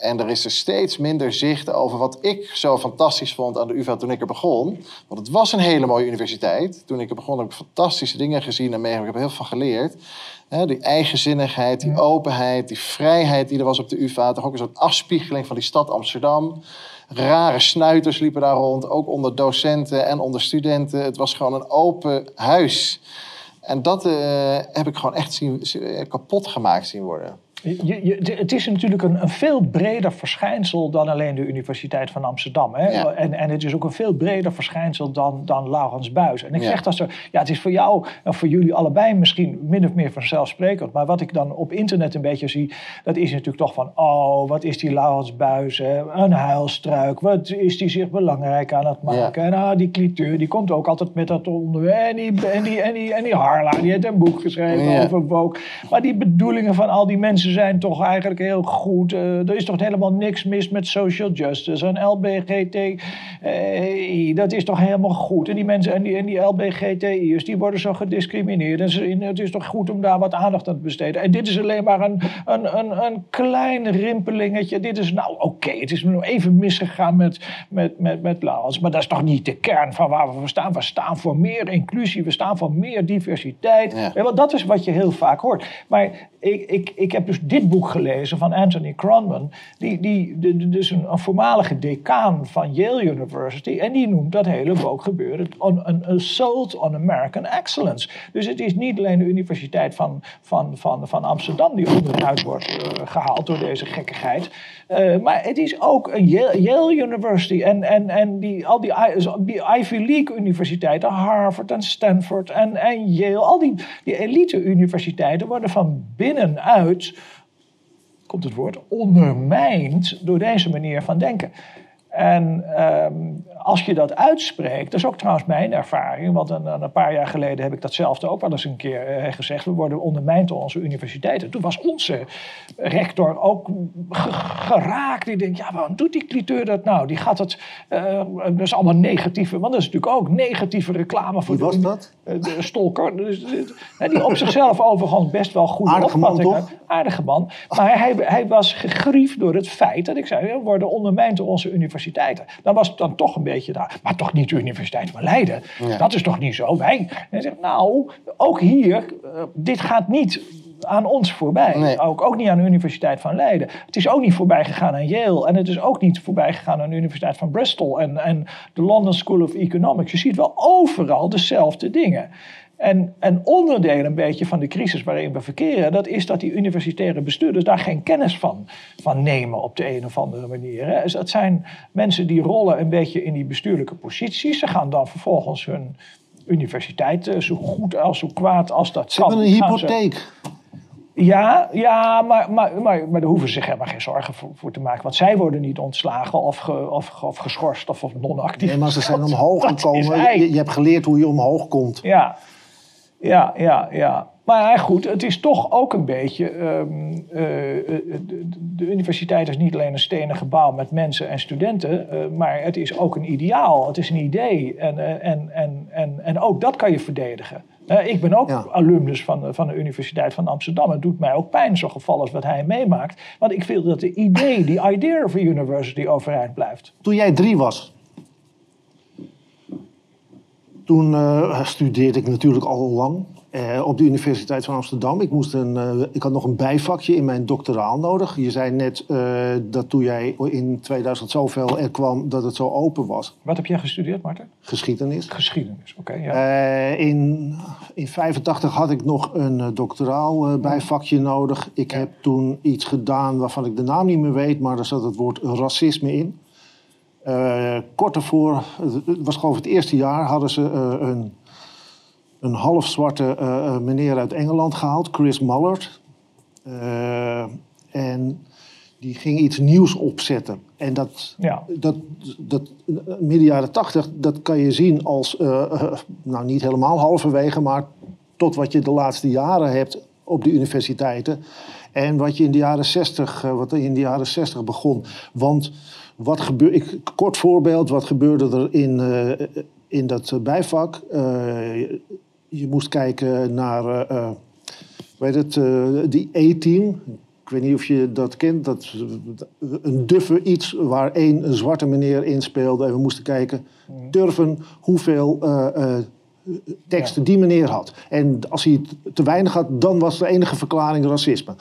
C: En er is er steeds minder zicht over wat ik zo fantastisch vond aan de UvA toen ik er begon. Want het was een hele mooie universiteit. Toen ik er begon heb ik fantastische dingen gezien en meegemaakt. Ik heb heel veel van geleerd. Die eigenzinnigheid, die openheid, die vrijheid die er was op de UvA. Toch ook een soort afspiegeling van die stad Amsterdam. Rare snuiters liepen daar rond, ook onder docenten en onder studenten. Het was gewoon een open huis. En dat eh, heb ik gewoon echt zien- kapot gemaakt zien worden.
B: Je, je, het is natuurlijk een, een veel breder verschijnsel dan alleen de Universiteit van Amsterdam. Hè?
C: Ja.
B: En, en het is ook een veel breder verschijnsel dan, dan Laurens Buis. En ik
C: Ja.
B: zeg dat zo, ja, het is voor jou en voor jullie allebei misschien min of meer vanzelfsprekend. Maar wat ik dan op internet een beetje zie, dat is natuurlijk toch van, oh, wat is die Laurens Buis, hè? een huilstruik, wat is die zich belangrijk aan het maken. En ah, die cliteur, die komt ook altijd met dat onder. En die, en die, en die, en die Harla, die heeft een boek geschreven over woke. Maar die bedoelingen van al die mensen zijn toch eigenlijk heel goed. Eh, er is toch helemaal niks mis met social justice en LBGT. eh, dat is toch helemaal goed. En die mensen en die, en die LBGTI'ers, die worden zo gediscrimineerd. En ze, het is toch goed om daar wat aandacht aan te besteden. En dit is alleen maar een, een, een, een klein rimpelingetje. Dit is nou oké, het is nog even misgegaan met, met, met, met Laos. Maar dat is toch niet de kern van waar we voor staan. We staan voor meer inclusie, we staan voor meer diversiteit.
C: Ja,
B: want dat is wat je heel vaak hoort. Maar ik, ik, ik heb dus dit boek gelezen van Anthony Cronman. Die, die, de- dus een, voormalige decaan van Yale University. En die noemt dat hele woke gebeuren een assault on American excellence. Dus het is niet alleen de Universiteit van, van, van, van Amsterdam die onderuit wordt eh, gehaald door deze gekkigheid. Eh, maar het is ook Yale, University en, en, en die, al die Ivy League universiteiten, Harvard en Stanford en, en Yale, al die, die elite universiteiten worden van binnenuit, komt het woord, ondermijnd door deze manier van denken. En ehm, als je dat uitspreekt, dat is ook trouwens mijn ervaring, want een, een paar jaar geleden heb ik datzelfde ook wel eens een keer eh, gezegd. We worden ondermijnd door onze universiteiten. Toen was onze rector ook ge- geraakt. Die denkt, ja, waarom doet die cliteur dat nou? Die gaat het, eh, dat is allemaal negatieve, want dat is natuurlijk ook negatieve reclame voor
A: Wie was dat?
B: Eh, de Stolker. Dus, eh, die op zichzelf overigens best wel goed
A: Aardige man, toch?
B: Aardige man. Maar hij, hij was gegriefd door het feit dat ik zei, we worden ondermijnd door onze universiteiten. Dan was het dan toch een beetje daar. Maar toch niet de Universiteit van Leiden.
C: Ja.
B: Dat is toch niet zo? Wij. En hij zegt, nou, ook hier, eh, dit gaat niet aan ons voorbij.
C: Nee.
B: Ook, ook niet aan de Universiteit van Leiden. Het is ook niet voorbij gegaan aan Yale. En het is ook niet voorbij gegaan aan de Universiteit van Bristol en, en de London School of Economics. Je ziet wel overal dezelfde dingen. En een onderdeel een beetje van de crisis waarin we verkeren, dat is dat die universitaire bestuurders daar geen kennis van, van nemen op de een of andere manier. Hè. Dus dat zijn mensen die rollen een beetje in die bestuurlijke posities. Ze gaan dan vervolgens hun universiteit eh, zo goed als zo kwaad als dat
A: Ze
B: kan.
A: hebben een
B: ze-
A: hypotheek.
B: Ja, ja maar, maar, maar, maar daar hoeven ze zich helemaal geen zorgen voor, voor te maken. Want zij worden niet ontslagen of, ge- of, of geschorst of, of non-actief.
A: Nee, maar ze zijn omhoog
B: Dat
A: gekomen. Je, je hebt geleerd hoe je omhoog komt.
B: Ja, ja, ja, ja. Maar goed, het is toch ook een beetje. ehm, eh, eh, de, de universiteit is niet alleen een stenen gebouw met mensen en studenten, eh, maar het is ook een ideaal. Het is een idee. En, eh, en, en, en, en ook dat kan je verdedigen. Eh, ik ben ook
A: Ja.
B: alumnus van, de- van de Universiteit van Amsterdam. Het doet mij ook pijn, zo'n geval als wat hij meemaakt. Want ik wil dat de idee, die idea of a university overeind blijft.
A: Toen jij drie was, toen eh, studeerde ik natuurlijk al lang eh, op de Universiteit van Amsterdam. Ik, moest een, eh, ik had nog een bijvakje in mijn doctoraal nodig. Je zei net eh, dat toen jij in 2000 zoveel er kwam dat het zo open was.
B: Wat heb jij gestudeerd, Marten?
A: Geschiedenis.
B: Geschiedenis, oké. ja.
A: In, in 85 had ik nog een doctoraal bijvakje nodig. Ik heb toen iets gedaan waarvan ik de naam niet meer weet, maar daar zat het woord racisme in. Kort daarvoor, het was gewoon het eerste jaar, hadden ze een, een half zwarte eh, eh, meneer uit Engeland gehaald, Chris Mullard. Eh, en die ging iets nieuws opzetten. En dat,
B: Ja.
A: dat, dat midden jaren tachtig, dat kan je zien als, nou niet helemaal halverwege, maar tot wat je de laatste jaren hebt op de universiteiten. En wat je in de jaren 60, eh, wat in de jaren 60 begon. Want wat gebeurde, ik, kort voorbeeld, wat gebeurde er in, in dat bijvak? Je moest kijken naar, eh, eh, weet het, eh, die E-team. Ik weet niet of je dat kent. Dat, een duffe iets waar één zwarte meneer in speelde. En we moesten kijken, durven hoeveel eh, eh, teksten die meneer had. En als hij te weinig had, dan was de enige verklaring racisme.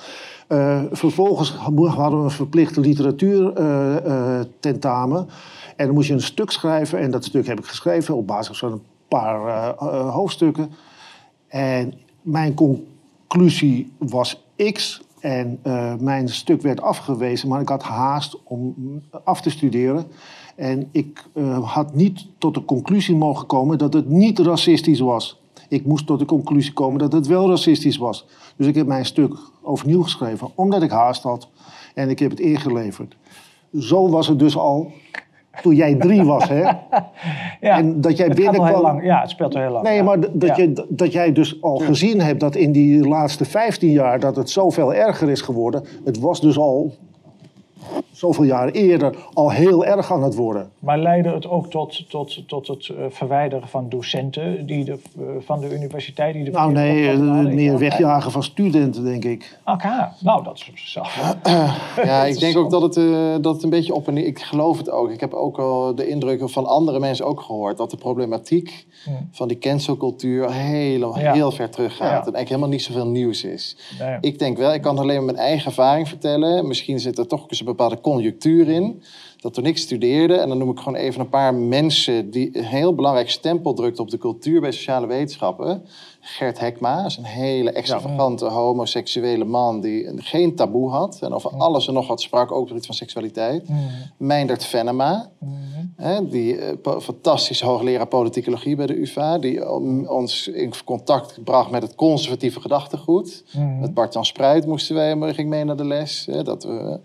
A: Eh, vervolgens hadden we een verplichte literatuur eh, eh, tentamen. En dan moest je een stuk schrijven. En dat stuk heb ik geschreven op basis van een paar eh, eh, hoofdstukken. En mijn conclusie was X. En eh, mijn stuk werd afgewezen, maar ik had haast om af te studeren. En ik had niet tot de conclusie mogen komen dat het niet racistisch was. Ik moest tot de conclusie komen dat het wel racistisch was. Dus ik heb mijn stuk overnieuw geschreven, omdat ik haast had. En ik heb het ingeleverd. Zo was het dus al toen jij drie was, hè?
B: ja.
A: en dat jij
B: het
A: binnenkwam-
B: lang. Ja, het speelt al heel lang.
A: Nee,
B: ja.
A: maar dat,
B: Ja.
A: je, dat jij dus al gezien hebt dat in die laatste 15 jaar dat het zoveel erger is geworden. Het was dus al zoveel jaren eerder al heel erg aan het worden.
B: Maar leidde het ook tot, tot, tot het eh, verwijderen van docenten die de, eh, van de universiteit? Die de
A: Nou nee, eh, meer wegjagen van studenten, denk ik.
B: Aka, nou dat is op zichzelf.
C: Ja, ik denk ook dat het, eh, dat het een beetje op en neer... Ik geloof het ook. Ik heb ook al de indrukken van andere mensen ook gehoord... dat de problematiek van die cancelcultuur heel,
B: Ja.
C: heel ver teruggaat.
B: Ja.
C: En eigenlijk helemaal niet zoveel nieuws is.
B: Nee.
C: Ik denk wel, ik kan alleen maar mijn eigen ervaring vertellen. Misschien zit er toch eens een bepaalde conjunctuur in. Dat toen ik studeerde, en dan noem ik gewoon even een paar mensen... die een heel belangrijk stempel drukten op de cultuur bij sociale wetenschappen... Gert Hekma is een hele extravagante homoseksuele man die geen taboe had en over alles en nog wat sprak, ook door iets van seksualiteit. Meindert Venema, hè, die eh, po- fantastische hoogleraar politicologie bij de UvA, die um, ons in contact bracht met het conservatieve gedachtegoed. Met Bart-Jan Spruit moesten wij, maar ging mee naar de les. Hè, dat we,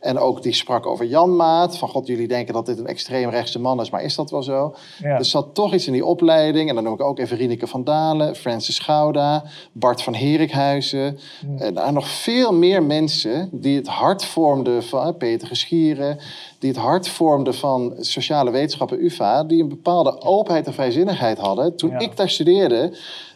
C: en ook die sprak over Jan Maat, van god, jullie denken dat dit een extreemrechtse man is, maar is dat wel zo?
B: Ja.
C: Er zat toch iets in die opleiding. En dan noem ik ook even Rieneke van Dalen, Gouda, Bart van Herikhuizen. En er nog veel meer mensen die het hart vormden van Peter Geschieren. Die het hart vormden van sociale wetenschappen UvA. Die een bepaalde openheid en vrijzinnigheid hadden. Toen
B: Ja.
C: ik daar studeerde.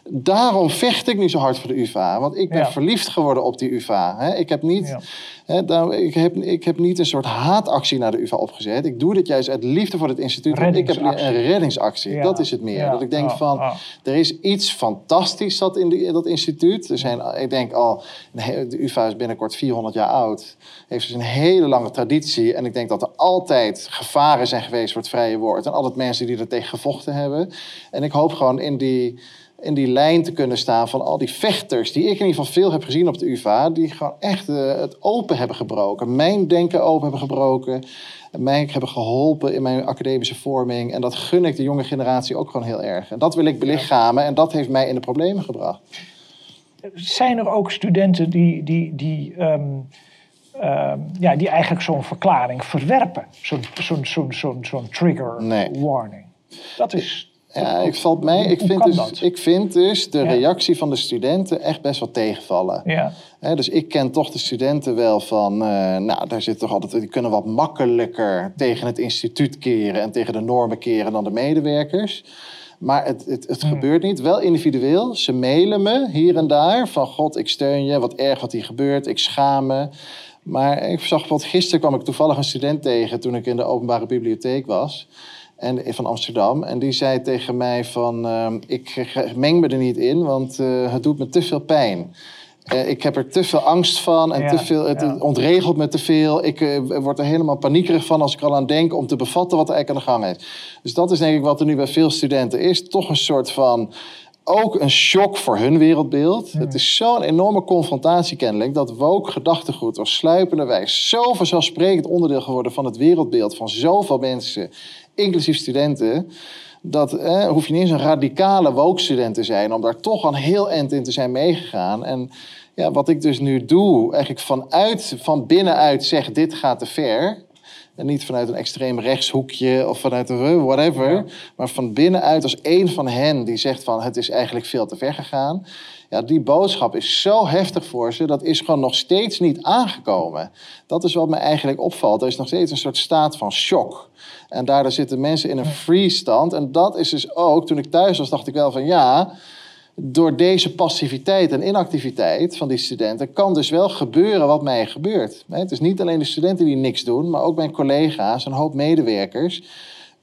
C: Daarom vecht ik nu zo hard voor de UvA. Want ik ben
B: Ja.
C: verliefd geworden op die UvA. hè. Ik heb niet...
B: Ja.
C: Hè, daar- ik, heb, ik heb niet een soort haatactie naar de UvA opgezet. Ik doe dit juist uit liefde voor het instituut. Want ik heb een reddingsactie.
B: Ja.
C: Dat is het meer. Dat ik denk van, er is iets fantastisch dat in, die- dat instituut. Er zijn, ik denk al, de UvA is binnenkort 400 jaar oud. Heeft dus een hele lange traditie. En ik denk dat er altijd gevaren zijn geweest voor het vrije woord. En altijd mensen die er tegen gevochten hebben. En ik hoop gewoon in die in die lijn te kunnen staan van al die vechters, die ik in ieder geval veel heb gezien op de UvA, die gewoon echt eh, het open hebben gebroken. Mijn denken open hebben gebroken. en Mij hebben geholpen in mijn academische vorming. En dat gun ik de jonge generatie ook gewoon heel erg. En dat wil ik belichamen en dat heeft mij in de problemen gebracht.
B: Zijn er ook studenten die, die, die, ehm, ehm, ja, die eigenlijk zo'n verklaring verwerpen? Zo'n zo'n zo'n zo'n zo'n trigger
C: Nee.
B: warning. Dat is
C: Ja, ik, valt mij, ik, vind dus, ik vind dus de
B: Ja.
C: reactie van de studenten echt best wel tegenvallen.
B: Ja.
C: Dus ik ken toch de studenten wel van, eh, nou, daar zit toch altijd, die kunnen wat makkelijker tegen het instituut keren en tegen de normen keren dan de medewerkers. Maar het, het, het gebeurt niet. Wel individueel. Ze mailen me hier en daar van, god, ik steun je, wat erg wat hier gebeurt, ik schaam me. Maar ik zag bijvoorbeeld, gisteren kwam ik toevallig een student tegen toen ik in de openbare bibliotheek was. En, van Amsterdam. En die zei tegen mij van, ehm, ik meng me er niet in, want eh, het doet me te veel pijn. Eh, ik heb er te veel angst van en
B: Ja,
C: te veel, het
B: ja.
C: ontregelt me te veel. Ik eh, word er helemaal paniekerig van als ik al aan denk om te bevatten wat er eigenlijk aan de gang is. Dus dat is denk ik wat er nu bij veel studenten is. Toch een soort van, ook een shock voor hun wereldbeeld. Het is zo'n enorme confrontatie kennelijk dat woke gedachtegoed als sluipende wijs zo vanzelfsprekend onderdeel geworden van het wereldbeeld van zoveel mensen, inclusief studenten. Dat hoef je niet eens een radicale woke-student te zijn om daar toch een heel eind in te zijn meegegaan. En ja, wat ik dus nu doe, eigenlijk vanuit, van binnenuit zeg dit gaat te ver. En niet vanuit een extreem rechtshoekje of vanuit een whatever. Maar van binnenuit als één van hen die zegt van het is eigenlijk veel te ver gegaan. Ja, die boodschap is zo heftig voor ze, dat is gewoon nog steeds niet aangekomen. Dat is wat me eigenlijk opvalt. Er is nog steeds een soort staat van shock. En daardoor zitten mensen in een freeze stand. En dat is dus ook, toen ik thuis was, dacht ik wel van ja, door deze passiviteit en inactiviteit van die studenten kan dus wel gebeuren wat mij gebeurt. Het is niet alleen de studenten die niks doen, maar ook mijn collega's, een hoop medewerkers.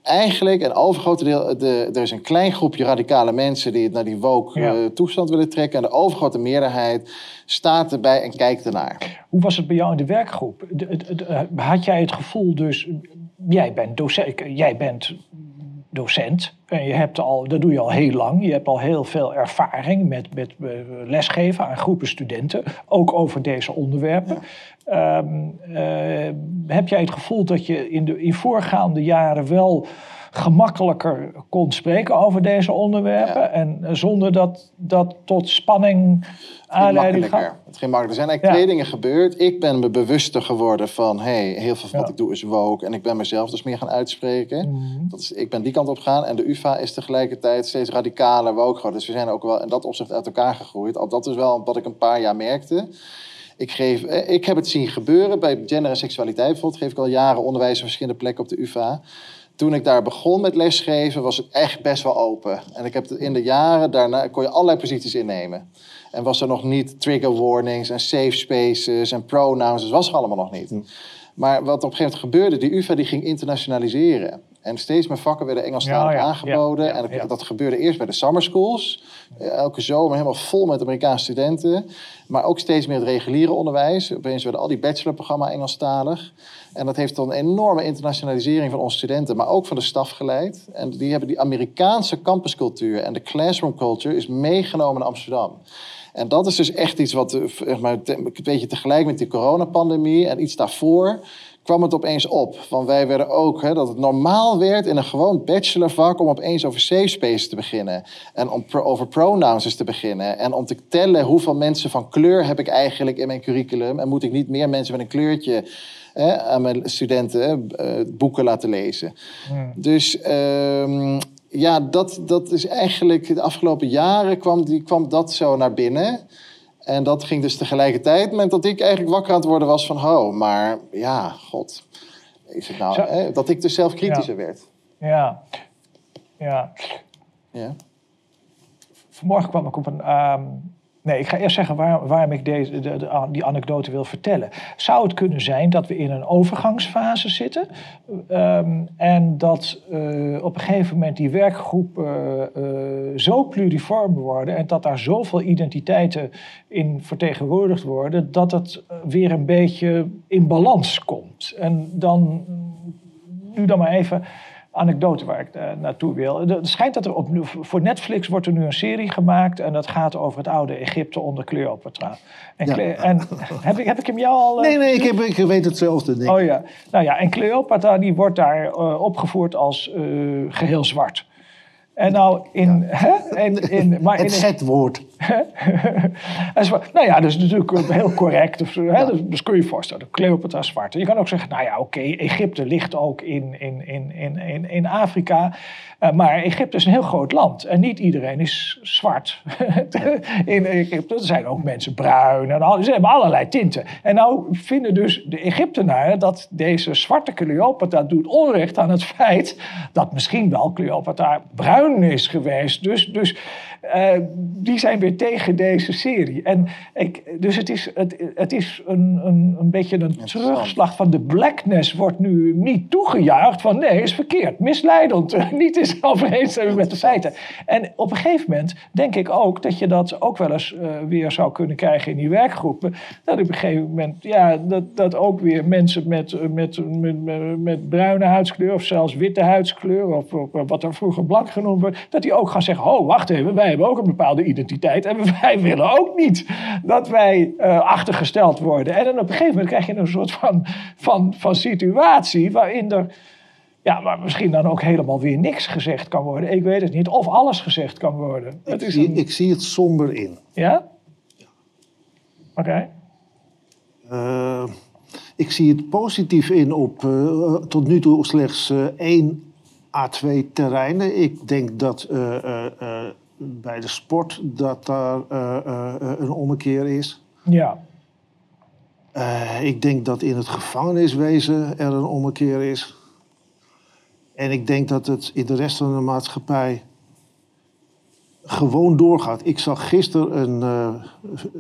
C: Eigenlijk een overgrote deel, de, er is een klein groepje radicale mensen die het naar die woke
B: Ja.
C: eh, toestand willen trekken. En de overgrote meerderheid staat erbij en kijkt ernaar.
B: Hoe was het bij jou in de werkgroep? Eh, Had jij het gevoel dus, jij bent docent, jij bent docent en je hebt al, dat doe je al heel lang, je hebt al heel veel ervaring met, met eh, lesgeven aan groepen studenten, ook over deze onderwerpen. Ehm, eh, heb jij het gevoel dat je in de in voorgaande jaren wel gemakkelijker kon spreken over deze onderwerpen
C: Ja.
B: en eh, zonder dat dat tot spanning aanleiding
C: makkelijker.
B: gaf?
C: Het ging makkelijker. Er zijn eigenlijk
B: Ja.
C: twee dingen gebeurd. Ik ben me bewuster geworden van... hey, heel veel van wat ik doe is woke. En ik ben mezelf dus meer gaan uitspreken.
B: Mhm.
C: Dat is, ik ben die kant op gegaan. En de UvA is tegelijkertijd steeds radicaler woke geworden. Dus we zijn ook wel in dat opzicht uit elkaar gegroeid. Al dat is wel wat ik een paar jaar merkte. Ik, geef, eh, ik heb het zien gebeuren bij gender en seksualiteit. Bijvoorbeeld geef ik al jaren onderwijs op verschillende plekken op de UvA. Toen ik daar begon met lesgeven, was het echt best wel open. En ik heb in de jaren daarna kon je allerlei posities innemen. En was er nog niet trigger warnings en safe spaces en pronouns. Dat was er allemaal nog niet. Maar wat op een gegeven moment gebeurde, die UvA die ging internationaliseren. En steeds meer vakken werden Engelstalig
B: Ja, ja,
C: aangeboden.
B: ja,
C: en dat gebeurde eerst bij de summer schools. Eh, Elke zomer helemaal vol met Amerikaanse studenten. Maar ook steeds meer het reguliere onderwijs. Opeens werden al die bachelorprogramma Engelstalig. En dat heeft tot een enorme internationalisering van onze studenten, maar ook van de staf geleid. En die hebben die Amerikaanse campuscultuur en de classroom culture is meegenomen naar Amsterdam. En dat is dus echt iets wat, eh, zeg maar, een beetje tegelijk met die coronapandemie en iets daarvoor kwam het opeens op. Want wij werden ook, hè, dat het normaal werd in een gewoon bachelorvak om opeens over safe spaces te beginnen. En om pro- over pronouns te beginnen. En om te tellen hoeveel mensen van kleur heb ik eigenlijk in mijn curriculum. En moet ik niet meer mensen met een kleurtje hè, aan mijn studenten hè, eh, boeken laten lezen. Dus ehm, ja, dat, dat is eigenlijk de afgelopen jaren kwam, die, kwam dat zo naar binnen. En dat ging dus tegelijkertijd met dat ik eigenlijk wakker aan het worden was van... Oh, maar ja, god. Is het nou,
B: Zo-
C: hè, dat ik dus zelf kritischer werd.
B: Ja, ja.
C: Ja.
B: Vanmorgen kwam ik op een. ehm, nee, ik ga eerst zeggen waar, waarom ik deze, de, de- die anekdote wil vertellen. Zou het kunnen zijn dat we in een overgangsfase zitten ehm, en dat eh, op een gegeven moment die werkgroepen eh, zo pluriform worden en dat daar zoveel identiteiten in vertegenwoordigd worden, dat het eh, weer een beetje in balans komt. En dan, nu dan maar even anekdote waar ik eh, naartoe wil. Het schijnt dat er op, voor Netflix wordt er nu een serie gemaakt en dat gaat over het oude Egypte onder Cleopatra. En,
A: Ja.
B: Cle- en heb, ik, heb ik hem jou al... eh,
A: Nee, nee, ik, heb, ik weet hetzelfde. Denk.
B: Oh ja, nou ja, en Cleopatra die wordt daar eh, opgevoerd als eh, geheel zwart. En nou in, hè, in, in, maar in,
A: het Z-woord.
B: En nou ja, dat is natuurlijk heel correct. Dus, hè, dus, dus kun je je voorstellen, Cleopatra is zwart. Je kan ook zeggen, nou ja, oké, Egypte ligt ook in, in, in, in, in, in Afrika. Eh, maar Egypte is een heel groot land. En niet iedereen is zwart. in Egypte er zijn ook mensen bruin. En al, ze hebben allerlei tinten. En nou vinden dus de Egyptenaren dat deze zwarte Cleopatra doet onrecht aan het feit dat misschien wel Cleopatra bruin is geweest. Dus, dus eh, die zijn weer tegen deze serie. En ik, dus het is, het, het is een, een, een beetje een terugslag van de blackness wordt nu niet toegejuicht van nee, is verkeerd, misleidend, niet in overeenstemming met de feiten. En op een gegeven moment denk ik ook dat je dat ook wel eens eh, weer zou kunnen krijgen in die werkgroepen. Dat op een gegeven moment, ja, dat, dat ook weer mensen met, eh, met, met, met, met bruine huidskleur of zelfs witte huidskleur of, of wat er vroeger blank genoemd wordt, dat die ook gaan zeggen, oh wacht even, wij hebben ook een bepaalde identiteit en wij willen ook niet dat wij eh, achtergesteld worden. En dan op een gegeven moment krijg je een soort van, van, van situatie waarin er ja, maar misschien dan ook helemaal weer niks gezegd kan worden. Ik weet het niet. Of alles gezegd kan worden.
A: Ik,
B: Het is
A: zie,
B: een-
A: ik zie het somber in.
B: Ja? Oké.
A: Eh, ik zie het positief in op eh, tot nu toe slechts één A2 terreinen. Ik denk dat bij de sport dat daar eh, eh, eh, een ommekeer is.
B: Ja.
A: Ik denk dat in het gevangeniswezen er een ommekeer is. En ik denk dat het in de rest van de maatschappij gewoon doorgaat. Ik zag gisteren een,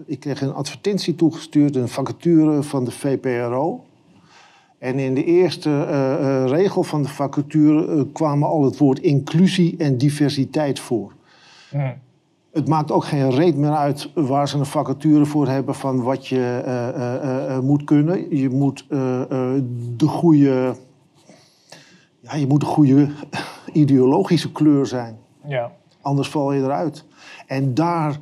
A: ik kreeg een advertentie toegestuurd, een vacature van de VPRO. En in de eerste regel van de vacature kwamen al het woord inclusie en diversiteit voor. Het maakt ook geen reet meer uit waar ze een vacature voor hebben van wat je eh, eh, eh, moet kunnen. Je moet de goede, ja, je moet de goede ideologische kleur zijn.
B: Ja.
A: Anders val je eruit. En daar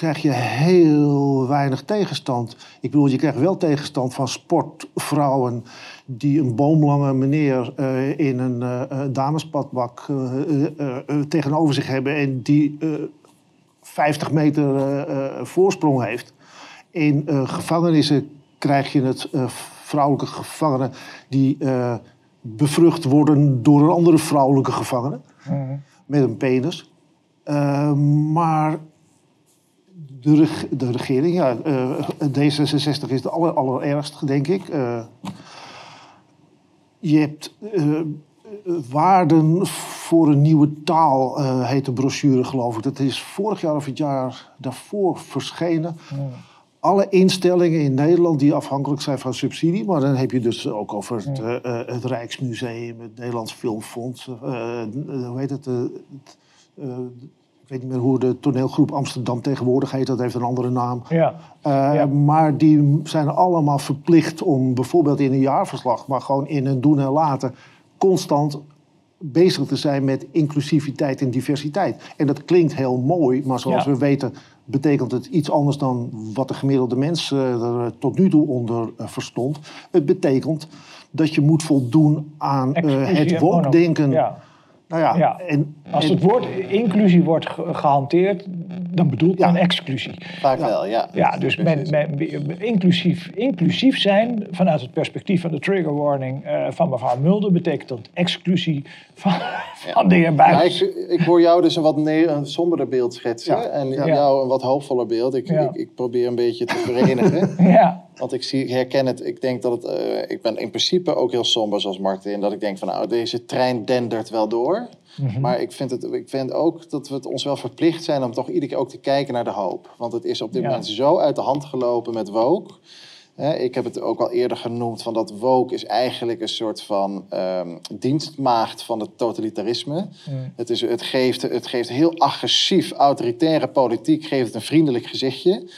A: krijg je heel weinig tegenstand. Ik bedoel, je krijgt wel tegenstand van sportvrouwen die een boomlange meneer eh, in een eh, damespadbak tegenover zich hebben en die eh, 50 meter voorsprong heeft. In gevangenissen krijg je het vrouwelijke gevangenen die bevrucht worden door een andere vrouwelijke gevangene
B: Hm.
A: met een penis. Maar de, reg- de regering, ja, eh, D66 is de aller, allerergst, denk ik. Eh, je hebt eh, waarden voor een nieuwe taal, heet de brochure, geloof ik. Dat is vorig jaar of het jaar daarvoor verschenen. Alle instellingen in Nederland die afhankelijk zijn van subsidie, maar dan heb je dus ook over het, het Rijksmuseum, het Nederlands Filmfonds, hoe heet het? het, weet niet meer hoe de toneelgroep Amsterdam tegenwoordig heet, dat heeft een andere naam.
B: Ja.
A: Eh,
B: Ja.
A: Maar die zijn allemaal verplicht om bijvoorbeeld in een jaarverslag, maar gewoon in een doen en laten, constant bezig te zijn met inclusiviteit en diversiteit. En dat klinkt heel mooi, maar zoals
B: Ja.
A: we weten betekent het iets anders dan wat de gemiddelde mens eh, er eh, tot nu toe onder verstond. Het betekent dat je moet voldoen aan het
B: en mono-
A: woke-denken.
B: Ja.
A: Nou ja,
B: Ja.
A: En,
B: Als
A: en-
B: het woord inclusie wordt ge- gehanteerd, dan bedoelt men
A: Ja.
B: exclusie.
C: Vaak wel, ja.
B: Ja, dus men, men- inclusief, inclusief zijn vanuit het perspectief van de trigger warning eh, van mevrouw Mulder betekent dat exclusie van, van de heer
C: Ja,
B: Buijs.
C: ik, ik hoor jou dus een wat een somberder beeld schetsen.
A: Ja,
C: En
A: ja.
C: jou een wat hoopvoller beeld. Ik,
B: Ja.
C: ik, ik probeer een beetje te verenigen.
B: Ja,
C: Want ik, zie, ik herken het. Ik denk dat het. eh, ik ben in principe ook heel somber zoals Martin. Dat ik denk van nou, deze trein dendert wel door.
B: Mhm.
C: Maar ik vind, het, ik vind ook dat we het ons wel verplicht zijn om toch iedere keer ook te kijken naar de hoop. Want het is op dit
B: Ja.
C: moment zo uit de hand gelopen met woke. Ik heb het ook al eerder genoemd van dat woke is eigenlijk een soort van ehm, dienstmaagd van het totalitarisme. Het, is, het, geeft, het geeft heel agressief, autoritaire politiek, geeft het een vriendelijk gezichtje.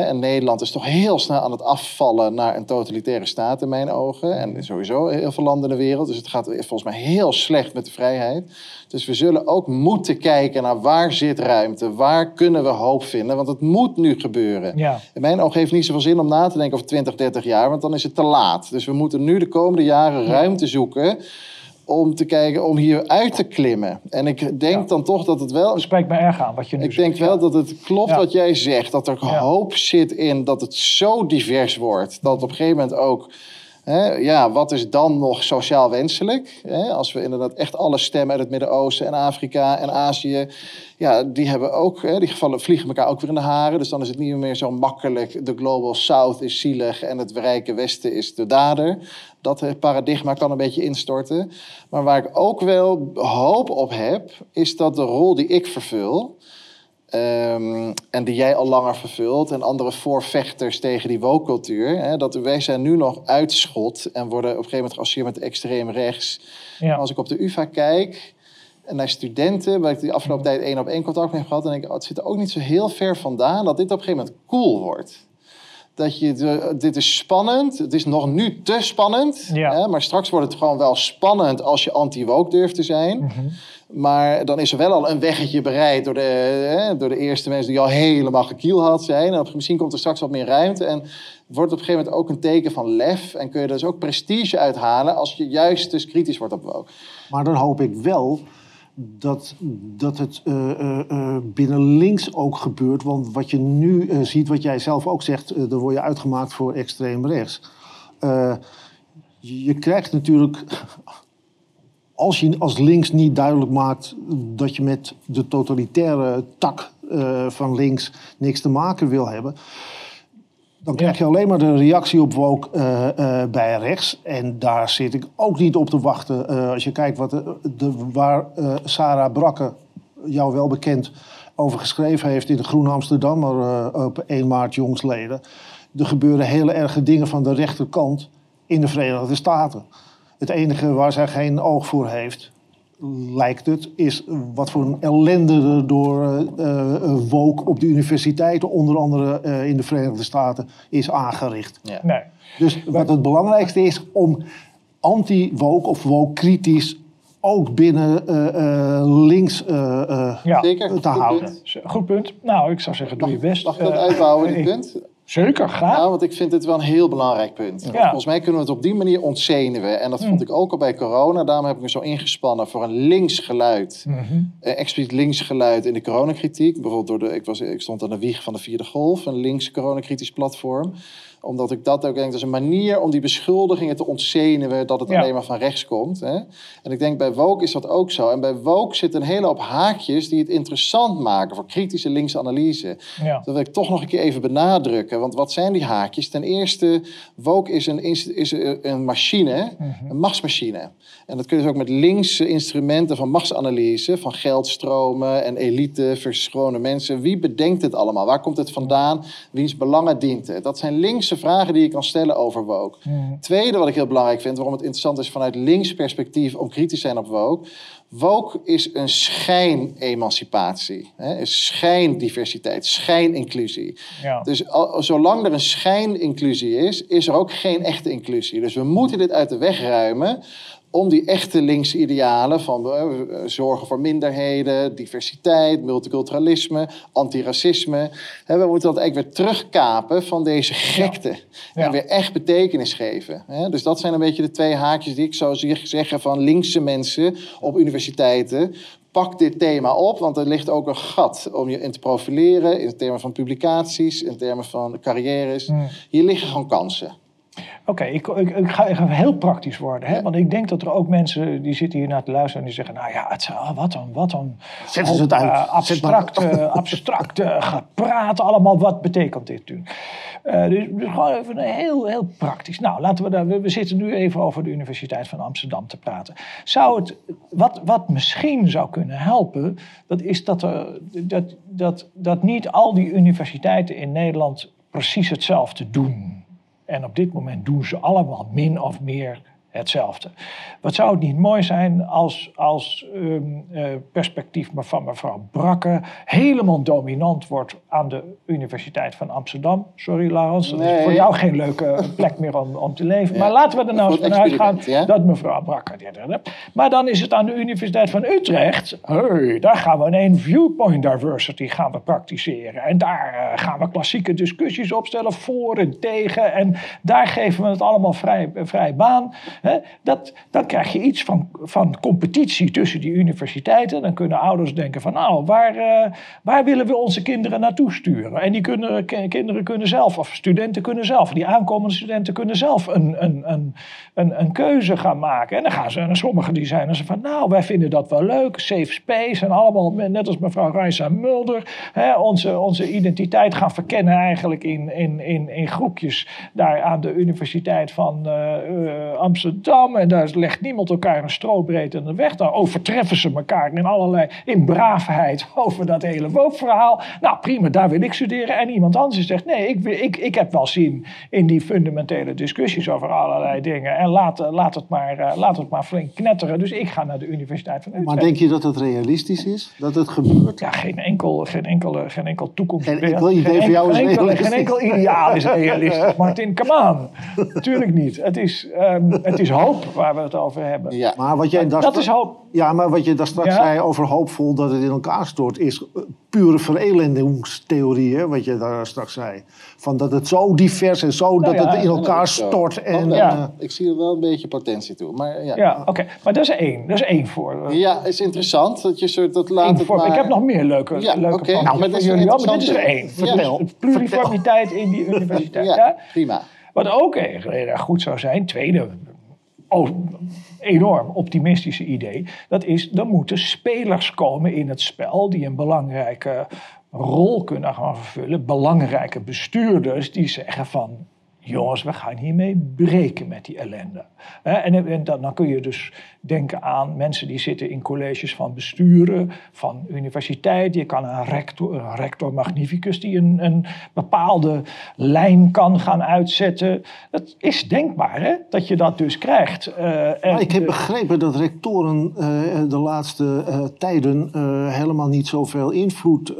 C: En Nederland is toch heel snel aan het afvallen naar een totalitaire staat in mijn ogen. En sowieso heel veel landen in de wereld. Dus het gaat volgens mij heel slecht met de vrijheid. Dus we zullen ook moeten kijken naar waar zit ruimte, waar kunnen we hoop vinden. Want het moet nu gebeuren.
B: ja.
C: In mijn ogen heeft het niet zoveel zin om na te denken over 20, 30 jaar, want dan is het te laat. Dus we moeten nu de komende jaren ruimte zoeken om te kijken, om hier uit te klimmen. En ik denk dan toch dat het wel...
B: Dat spreekt me erg aan wat je nu
C: Ik
B: zegt.
C: denk wel dat het klopt
B: Ja.
C: wat jij zegt. Dat er hoop zit in dat het zo divers wordt. Dat het op een gegeven moment ook... Ja, wat is dan nog sociaal wenselijk? Als we inderdaad echt alle stemmen uit het Midden-Oosten en Afrika en Azië... Ja, die hebben ook... Die gevallen vliegen elkaar ook weer in de haren. Dus dan is het niet meer zo makkelijk. De Global South is zielig en het rijke Westen is de dader. Dat paradigma kan een beetje instorten. Maar waar ik ook wel hoop op heb... is dat de rol die ik vervul... Ehm, en die jij al langer vervult en andere voorvechters tegen die woke-cultuur. Hè, dat wij zijn nu nog uitschot en worden op een gegeven moment geassocieerd met extreem rechts.
B: Ja.
C: Als ik op de UvA kijk en naar studenten, waar ik de afgelopen tijd één op één contact mee heb gehad, dan denk ik, oh, het zit er ook niet zo heel ver vandaan dat dit op een gegeven moment cool wordt. Dat je, de- dit is spannend, het is nog nu te spannend,
B: Ja.
C: hè, maar straks wordt het gewoon wel spannend als je anti-woke durft te zijn.
B: Mhm.
C: Maar dan is er wel al een weggetje bereid door de, hè, door de eerste mensen die al helemaal gekielhad zijn. En misschien komt er straks wat meer ruimte. En wordt op een gegeven moment ook een teken van lef. En kun je er dus ook prestige uithalen als je juist dus kritisch wordt op woke.
A: Maar dan hoop ik wel dat, dat het eh, eh, eh, binnen links ook gebeurt. Want wat je nu ziet, wat jij zelf ook zegt, dan word je uitgemaakt voor extreem rechts. Je krijgt natuurlijk, als je als links niet duidelijk maakt dat je met de totalitaire tak van links niks te maken wil hebben. Dan krijg je alleen maar de reactie op woke eh, eh, bij rechts. En daar zit ik ook niet op te wachten. Eh, als je kijkt wat de, de- waar Sarah Brakke, jou wel bekend, over geschreven heeft in de Groene Amsterdammer eh, op 1 maart jongsleden. Er gebeuren hele erge dingen van de rechterkant in de Verenigde Staten. Het enige waar zij geen oog voor heeft, lijkt het, is wat voor een ellende er door eh, eh, woke op de universiteiten, onder andere eh, in de Verenigde Staten, is aangericht.
C: Ja.
B: Nee.
A: Dus wat het belangrijkste is om anti-woke of woke-kritisch ook binnen eh, eh, links eh, eh,
B: Ja.
C: Zeker.
A: te
C: Goed
A: houden.
C: punt.
B: Goed punt. Nou, ik zou zeggen, doe je best.
C: Mag ik dat uitbouwen, dit punt?
B: Zeker, graag.
C: Ja, want ik vind dit wel een heel belangrijk punt.
B: Ja.
C: Volgens mij kunnen we het op die manier ontzenuwen. En dat vond ik ook al bij corona. Daarom heb ik me zo ingespannen voor een links geluid.
B: Mhm.
C: eh, expliciet links geluid in de coronakritiek. Bijvoorbeeld door de, ik, was, ik stond aan de wieg van de vierde golf, een links coronakritisch platform. Omdat ik dat ook denk, dat is een manier om die beschuldigingen te ontzenuwen dat het
B: Ja.
C: alleen maar van rechts komt. Hè? En ik denk bij woke is dat ook zo. En bij woke zit een hele hoop haakjes die het interessant maken voor kritische linkse analyse.
B: Ja.
C: Dat wil ik toch nog een keer even benadrukken. Want wat zijn die haakjes? Ten eerste, woke is een, is een machine, een machtsmachine. En dat kun je dus ook met linkse instrumenten van machtsanalyse, van geldstromen en elite versus gewone mensen. Wie bedenkt het allemaal? Waar komt het vandaan? Wiens belangen dient het? Dat zijn linkse vragen die je kan stellen over woke. Tweede wat ik heel belangrijk vind, waarom het interessant is vanuit links perspectief om kritisch te zijn op woke. Woke is een schijnemancipatie, hè? is schijndiversiteit, schijninclusie.
B: Ja.
C: Dus al- zolang er een schijninclusie is, is er ook geen echte inclusie. Dus we moeten dit uit de weg ruimen om die echte linkse idealen van eh, zorgen voor minderheden, diversiteit, multiculturalisme, antiracisme. Hè, we moeten dat eigenlijk weer terugkapen van deze gekte.
B: Ja.
C: En weer echt betekenis geven. Hè? Dus dat zijn een beetje de twee haakjes die ik zou zeg- zeggen van linkse mensen op universiteiten. Pak dit thema op, want er ligt ook een gat om je in te profileren in termen van publicaties, in termen van carrières. Hier liggen gewoon kansen.
B: Oké, ik, ik, ik ga even heel praktisch worden. Hè? Want ik denk dat er ook mensen die zitten hier naar te luisteren en die zeggen: Nou ja, het, ah, wat dan, wat dan.
A: Zetten ze het uit. Zet
B: abstract, eh, abstract eh, gepraat allemaal. Wat betekent dit nu? Eh, dus, dus gewoon even heel, heel praktisch. Nou, laten we daar. We, we zitten nu even over de Universiteit van Amsterdam te praten. Zou het, wat, wat misschien zou kunnen helpen, dat is dat, er, dat, dat, dat niet al die universiteiten in Nederland precies hetzelfde doen. En op dit moment doen ze allemaal min of meer hetzelfde. Wat zou het niet mooi zijn als, als eh, perspectief van mevrouw Brakke helemaal dominant wordt aan de Universiteit van Amsterdam? Sorry, Laurens, dat is voor jou geen leuke plek meer om, om te leven. Maar laten we er nou eens
C: Goed
B: van uitgaan
C: experiment, ja.
B: dat mevrouw Brakke dit en. Maar dan is het aan de Universiteit van Utrecht. Hey, daar gaan we een viewpoint diversity gaan we praktiseren. En daar eh, gaan we klassieke discussies opstellen voor en tegen. En daar geven we het allemaal vrij, vrij baan. Dat, dan krijg je iets van, van competitie tussen die universiteiten. Dan kunnen ouders denken van nou, waar, eh, waar willen we onze kinderen naartoe sturen? En die kunnen, ki- kinderen kunnen zelf, of studenten kunnen zelf, die aankomende studenten kunnen zelf een, een, een, een, een keuze gaan maken. En dan gaan ze, en sommigen die zijn dan van nou, wij vinden dat wel leuk, safe space en allemaal, net als mevrouw Reisa Mulder, onze, onze identiteit gaan verkennen eigenlijk in, in, in, groepjes daar aan de Universiteit van eh, eh, En daar legt niemand elkaar een strobreed in de weg. Daar overtreffen ze elkaar in allerlei, in braafheid over dat hele woke-verhaal. Nou prima, daar wil ik studeren. En iemand anders zegt, nee, ik, wil- ik, ik heb wel zin in die fundamentele discussies over allerlei dingen. En laat, eh, laat, het maar, eh, laat het maar flink knetteren. Dus ik ga naar de Universiteit van Utrecht.
A: Maar denk je dat het realistisch is? Dat het gebeurt?
B: Ja, geen enkel, geen enkele, geen enkel toekomst.
A: Geen enkel idee
B: geen
A: van jou is
B: geen enkel, geen enkel ideaal is realistisch. Martin, come on. Natuurlijk niet. Het is, ehm, het is hoop waar we het over hebben.
C: Ja.
A: Maar wat jij daar
B: Dat is hoop.
A: Ja, maar wat je daar straks
B: Ja?
A: zei over hoopvol dat het in elkaar stort, is eh, pure verelendingstheorie, hè, wat je daar straks zei. Van dat het zo divers en zo, dat
B: Nou ja,
A: het in
C: Ja,
A: elkaar
C: dat is
A: stort. En,
C: Oh,
B: ja.
A: eh,
C: Ik zie er wel een beetje potentie toe. Maar ja,
B: Ja, oké. Maar dat is één. Dat is één voor.
C: ja is interessant. Dat je soort, dat laat maar...
B: Ik heb nog meer leuke,
C: Ja,
B: leuke punten
C: Nou, maar
B: voor
C: dit is
B: maar dit is er één. Dus
C: Ja.
B: het pluriformiteit in die universiteit.
C: Ja,
B: Ja?
C: prima.
B: Wat ook heel erg goed zou zijn, tweede enorm optimistische idee, dat is er moeten spelers komen in het spel die een belangrijke rol kunnen gaan vervullen. Belangrijke bestuurders die zeggen van jongens, we gaan hiermee breken met die ellende. En, en dan, dan kun je dus denken aan mensen die zitten in colleges van besturen, van universiteit. Je kan een rector, een rector magnificus die een, een bepaalde lijn kan gaan uitzetten. Dat is denkbaar, hè? dat je dat dus krijgt. Eh, en
A: maar ik heb
B: de-
A: begrepen dat rectoren eh, de laatste eh, tijden helemaal niet zoveel invloed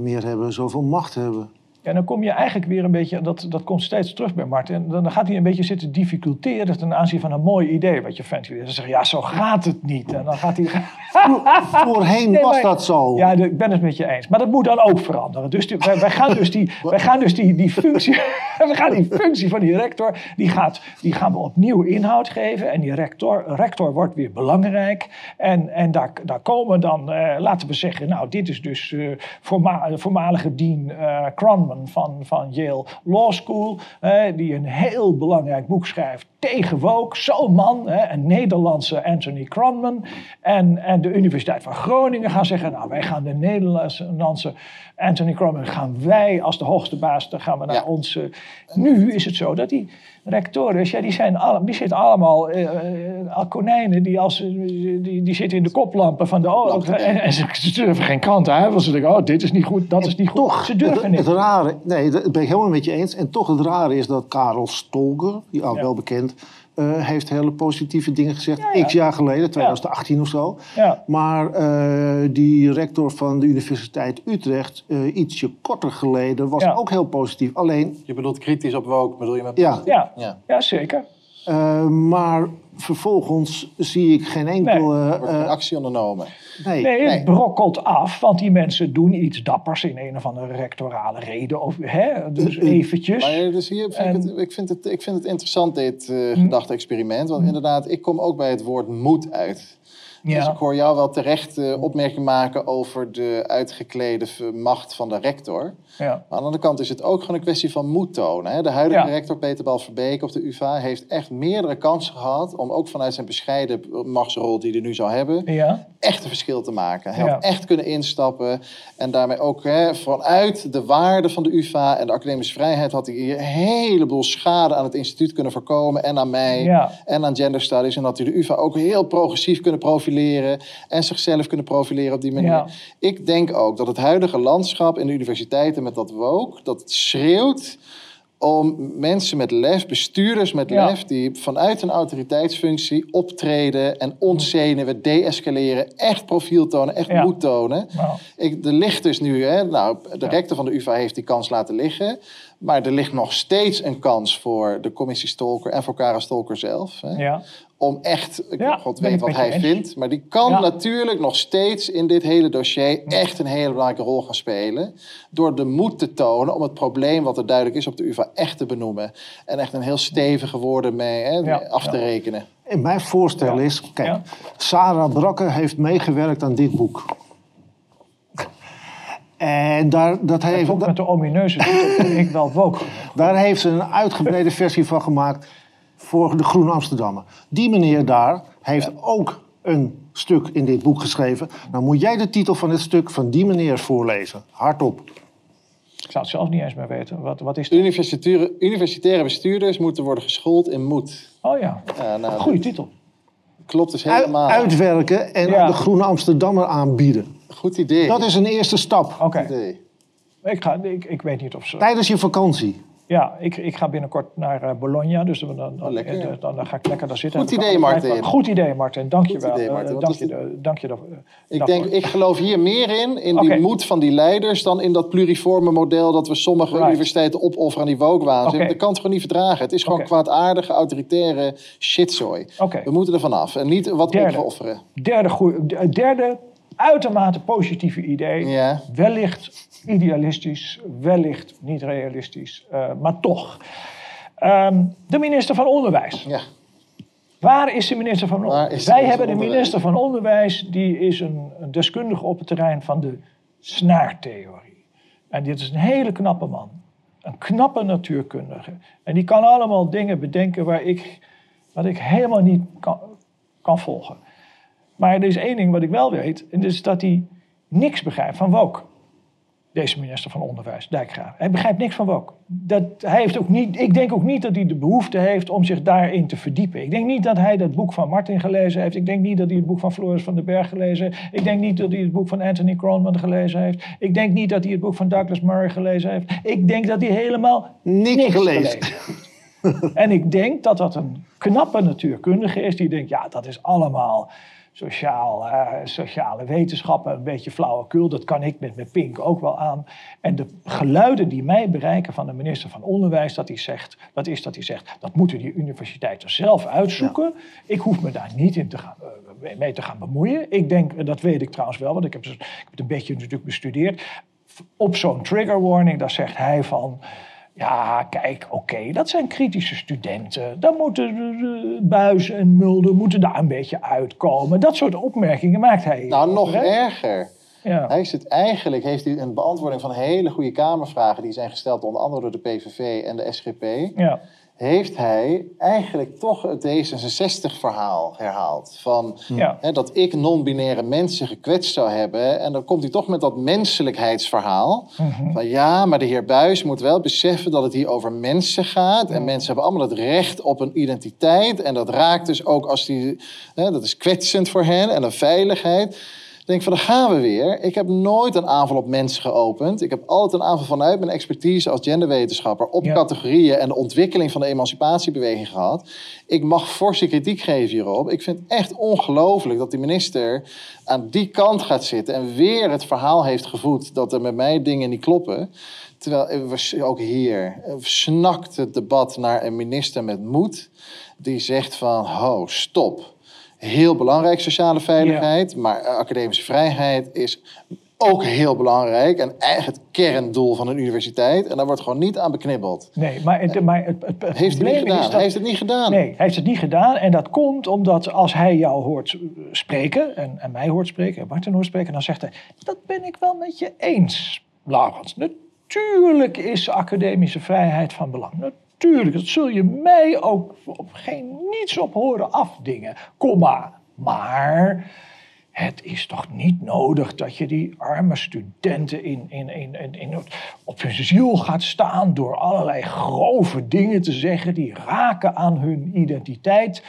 A: meer hebben, zoveel macht hebben.
B: Ja, dan kom je eigenlijk weer een beetje, dat, dat komt steeds terug bij Martin. Dan gaat hij een beetje zitten difficulteren ten aanzien van een mooi idee wat je ventileert. Dan zeg je, ja, zo gaat het niet. En dan gaat hij.
A: Voorheen
B: Nee,
A: was
B: maar-
A: dat zo.
B: Ja, ik ben het met je eens. Maar dat moet dan ook veranderen. Dus die- wij, wij gaan dus, die, wij gaan dus die, die functie. we gaan die functie van die rector. Die, gaat, die gaan we opnieuw inhoud geven. En die rector, rector wordt weer belangrijk. En, en daar, daar komen dan, eh, laten we zeggen. Nou, dit is dus eh voorma- voormalige dean eh Cronman van, van Yale Law School. die een heel belangrijk boek schrijft tegen woke. Zo'n man, hè, een Nederlandse Anthony Cronman. En, en de Universiteit van Groningen gaan zeggen... nou, wij gaan de Nederlandse Anthony Cronman... gaan wij als de hoogste baas, dan gaan we naar
C: Ja.
B: onze... Nu is het zo dat die rectoren, ja, die, zijn alle, die zitten allemaal eh, eh, konijnen... Die, als, eh, die, die zitten in de koplampen van de... Oh, en, en ze, durven geen krant uit, want ze denken... oh, dit is niet goed, dat is niet goed.
A: Toch,
B: ze durven
A: het,
B: niet.
A: het rare, nee, dat ben ik helemaal met je eens. En toch het rare is dat Karel Stolger, die al
B: Ja.
A: wel bekend, eh, heeft hele positieve dingen gezegd.
B: Ja, ja.
A: X jaar geleden, 2018 of zo.
B: Ja.
A: Maar eh, die rector van de Universiteit Utrecht, eh, ietsje korter geleden, was
B: Ja.
A: ook heel positief. Alleen,
C: Je bedoelt kritisch op woke, bedoel je met...
A: ja,
B: Ja,
C: Ja.
B: ja zeker.
A: eh, maar vervolgens zie ik geen enkele...
C: Er wordt geen
A: eh,
C: actie ondernomen.
A: Nee,
B: Nee,
C: Nee.
B: het brokkelt af, want die mensen doen iets dappers in een of andere rectorale reden. Of, hè, dus
A: Eh, eh,
B: eventjes.
C: Maar dus hier vind ik, het, ik, vind het, ik vind het interessant, dit eh gedachte-experiment. Want inderdaad, ik kom ook bij het woord moed uit. Dus ik hoor jou wel terecht eh, opmerking maken over de uitgeklede macht van de rector.
B: ja.
C: Maar aan de andere kant is het ook gewoon een kwestie van moed tonen. Hè? De huidige
B: Ja.
C: rector Peter Balverbeek op de UvA heeft echt meerdere kansen gehad... om ook vanuit zijn bescheiden machtsrol die hij nu zou hebben...
B: Ja,
C: echt een verschil te maken. Hij had echt kunnen instappen. En daarmee ook hè, vanuit de waarde van de UvA en de academische vrijheid... had hij hier een heleboel schade aan het instituut kunnen voorkomen. En aan mij en aan gender studies. En had hij de UvA ook heel progressief kunnen profileren. En zichzelf kunnen profileren op die manier.
B: Ja.
C: Ik denk ook dat het huidige landschap in de universiteiten met dat woke... dat schreeuwt om mensen met lef, bestuurders met
B: Ja.
C: lef... die vanuit een autoriteitsfunctie optreden en ontzenuwen, deescaleren... echt profiel tonen, echt
B: Ja.
C: moed tonen.
B: Nou.
C: Ik, er ligt dus nu, hè, nou, de rector van de UvA heeft die kans laten liggen... maar er ligt nog steeds een kans voor de commissie Stolker en voor Kara Stolker zelf... Hè,
B: ja.
C: Om echt, ik
B: Ja,
C: god weet wat hij
B: eens.
C: vindt, maar die kan
B: Ja.
C: natuurlijk nog steeds in dit hele dossier echt een hele belangrijke rol gaan spelen. Door de moed te tonen om het probleem wat er duidelijk is op de UvA echt te benoemen. En echt een heel stevige woorden mee hè,
B: Ja,
C: af te rekenen.
A: En mijn voorstel
B: Ja.
A: is, kijk,
B: Ja.
A: Sarah Brakke heeft meegewerkt aan dit boek. En daar, dat heeft,
B: Ook met de omineuze ben ik wel woke.
A: daar heeft ze een uitgebreide versie van gemaakt voor de Groene Amsterdammer. Die meneer daar heeft ook een stuk in dit boek geschreven. Nou moet jij de titel van het stuk van die meneer voorlezen. Hardop.
B: Ik zou het zelf niet eens meer weten. Wat, wat is het?
C: Universitaire, universitaire bestuurders moeten worden geschoold in moed.
B: Oh ja,
C: Ja, nou,
B: goede titel.
C: Klopt dus
A: Uit-
C: helemaal.
A: uitwerken en
B: Ja.
A: aan de Groene Amsterdammer aanbieden.
C: Goed idee.
A: Dat is een eerste stap.
B: Oké, ik, ga, ik, ik weet niet of ze...
A: Tijdens je vakantie.
B: Ja, ik, ik ga binnenkort naar eh, Bologna, dus dan, dan,
C: Oh,
B: eh, dan, dan ga ik lekker daar zitten.
C: Goed idee, Martin.
B: Goed idee, Martin. Dank je wel. Eh, dank, je, dank je.
C: Ik, denk, ik geloof hier meer in, in die moed van die leiders, dan in dat pluriforme model dat we sommige universiteiten opofferen aan die woke-waanzin.
B: Oké.
C: Dat kan het gewoon niet verdragen. Het is gewoon kwaadaardige, autoritaire shitzooi. We moeten er vanaf en niet wat opofferen.
B: Derde, derde uitermate positieve idee. Wellicht idealistisch, wellicht niet realistisch, eh, maar toch. Ehm, de minister van Onderwijs.
C: Ja.
B: Waar is de minister van Onderwijs? Wij hebben de minister van Onderwijs, die is een, een deskundige op het terrein van de snaartheorie. En dit is een hele knappe man. Een knappe natuurkundige. En die kan allemaal dingen bedenken waar ik, wat ik helemaal niet kan, kan volgen. Maar er is één ding wat ik wel weet, en dat is dat hij niks begrijpt van woke. Deze minister van Onderwijs, Dijkgraaf. Hij begrijpt niks van woke. Dat, hij heeft ook niet, ik denk ook niet dat hij de behoefte heeft om zich daarin te verdiepen. Ik denk niet dat hij dat boek van Martin gelezen heeft. Ik denk niet dat hij het boek van Floris van den Berg gelezen heeft. Ik denk niet dat hij het boek van Anthony Kronman gelezen heeft. Ik denk niet dat hij het boek van Douglas Murray gelezen heeft. Ik denk dat hij helemaal
A: Niks
B: niks
A: gelezen.
B: heeft. En ik denk dat dat een knappe natuurkundige is die denkt, ja, dat is allemaal sociaal, eh, sociale wetenschappen, een beetje flauwekul. Dat kan ik met mijn pink ook wel aan. En de geluiden die mij bereiken van de minister van Onderwijs, dat, hij zegt, dat is dat hij zegt, dat moeten die universiteiten zelf uitzoeken. Ik hoef me daar niet in te gaan, eh, mee te gaan bemoeien. Ik denk, en dat weet ik trouwens wel, want ik heb, ik heb het een beetje natuurlijk bestudeerd. Op zo'n trigger warning, daar zegt hij van... Ja, kijk, oké, dat zijn kritische studenten. Dan moeten Buis en Mulder moeten daar een beetje uitkomen. Dat soort opmerkingen maakt hij.
C: Nou, nog erger.
B: Ja.
C: Hij zit eigenlijk, heeft hij een beantwoording van hele goede Kamervragen... die zijn gesteld onder andere door de PVV en de SGP...
B: ja.
C: Heeft hij eigenlijk toch het D66-verhaal herhaald. Van
B: Ja.
C: hè, dat ik non-binaire mensen gekwetst zou hebben. En dan komt hij toch met dat menselijkheidsverhaal.
B: Mhm.
C: Van ja, maar de heer Buis moet wel beseffen dat het hier over mensen gaat. En mensen hebben allemaal het recht op een identiteit. En dat raakt dus ook als die... Hè, dat is kwetsend voor hen en een veiligheid. Ik denk van, daar gaan we weer. Ik heb nooit een aanval op mensen geopend. Ik heb altijd een aanval vanuit mijn expertise als genderwetenschapper... op
B: Ja.
C: categorieën en de ontwikkeling van de emancipatiebeweging gehad. Ik mag forse kritiek geven hierop. Ik vind het echt ongelooflijk dat die minister aan die kant gaat zitten... en weer het verhaal heeft gevoed dat er met mij dingen niet kloppen... Terwijl eh, ook hier eh, snakt het debat naar een minister met moed... die zegt van, ho, stop... Heel belangrijk, sociale veiligheid. Maar eh, academische vrijheid is ook heel belangrijk. En eigenlijk het kerndoel van een universiteit. En daar wordt gewoon niet aan beknibbeld.
B: Nee, maar het, maar het, het, het
C: Heeft hij niet gedaan?
B: dat...
C: Hij heeft het niet gedaan.
B: Nee, hij heeft het niet gedaan. En dat komt omdat als hij jou hoort spreken, en, en mij hoort spreken, en Martin hoort spreken, dan zegt hij: Dat ben ik wel met je eens, Laurens. Natuurlijk is academische vrijheid van belang. Natuurlijk, dat zul je mij ook op geen niets op horen afdingen. Komma. Maar het is toch niet nodig dat je die arme studenten in, in, in, in, in- op hun ziel gaat staan door allerlei grove dingen te zeggen die raken aan hun identiteit.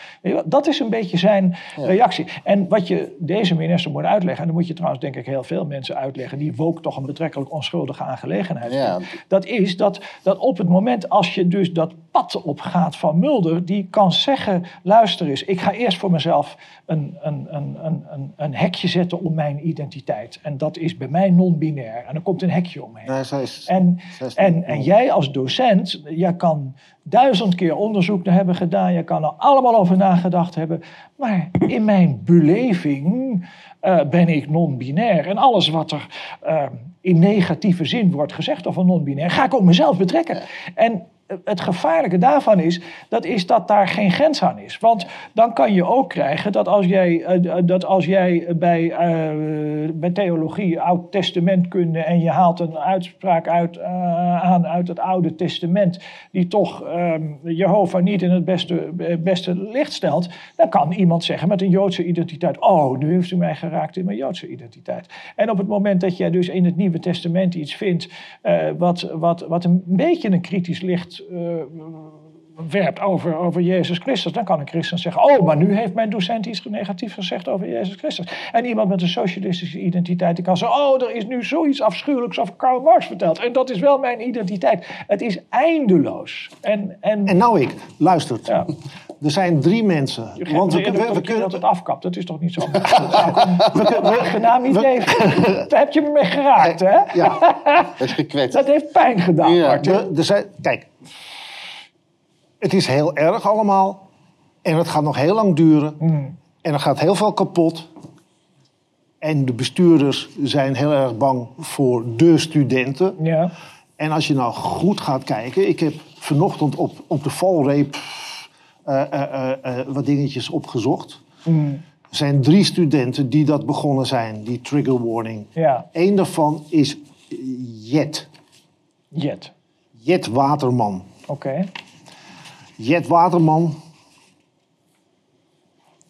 B: Dat is een beetje zijn reactie. En wat je deze minister moet uitleggen, en dan moet je trouwens denk ik heel veel mensen uitleggen die woke toch een betrekkelijk onschuldige aangelegenheid
C: Ja.
B: Dat is dat, dat op het moment als je dus dat pad opgaat van Mulder, die kan zeggen: luister eens, ik ga eerst voor mezelf een, een, een, een, een, een hekje zetten om mijn identiteit. En dat is bij mij non-binair. En er komt een hekje omheen.
A: Nee, zij is,
B: En,
A: zij is
B: en, en jij als docent, jij kan duizend keer onderzoek naar hebben gedaan, je kan er allemaal over nagedacht hebben. Maar in mijn beleving eh, ben ik non-binair. En alles wat er eh, in negatieve zin wordt gezegd over non-binair, ga ik op mezelf betrekken. En het gevaarlijke daarvan is dat, is dat daar geen grens aan is. Want dan kan je ook krijgen dat als jij, eh, dat als jij bij, eh, bij theologie, oud testamentkunde en je haalt een uitspraak uit, eh, aan uit het Oude Testament die toch ehm, Jehovah niet in het beste, eh, beste licht stelt, dan kan iemand zeggen met een Joodse identiteit, oh, nu heeft u mij geraakt in mijn Joodse identiteit. En op het moment dat jij dus in het Nieuwe Testament iets vindt eh, wat, wat, wat een beetje een kritisch licht eh, werpt over, over Jezus Christus, dan kan een christen zeggen, oh, maar nu heeft mijn docent iets negatiefs gezegd over Jezus Christus. En iemand met een socialistische identiteit, die kan zeggen, oh, er is nu zoiets afschuwelijks over Karl Marx verteld. En dat is wel mijn identiteit. Het is eindeloos. En, en,
A: En nou ik, luistert.
B: ja.
A: Er zijn drie mensen.
B: Je
A: Want we,
B: geeft
A: we, we kunnen,
B: dat het afkapt. Dat is toch niet zo? Dat zou ik een aangenaam idee. Daar heb je me mee geraakt, hè?
A: ja,
C: Dat is gekwetst.
B: Dat heeft pijn gedaan,
C: Ja.
B: Martin.
A: er zijn, kijk, het is heel erg allemaal. En het gaat nog heel lang duren.
B: Mm.
A: En er gaat heel veel kapot. En de bestuurders zijn heel erg bang voor de studenten.
B: Ja.
A: En als je nou goed gaat kijken, ik heb vanochtend op, op de valreep eh, wat dingetjes opgezocht.
B: Mm.
A: Er zijn drie studenten die dat begonnen zijn, die trigger warning.
B: Ja.
A: Eén daarvan is Jet.
B: Jet.
A: Jet Waterman.
B: Oké.
A: Jet Waterman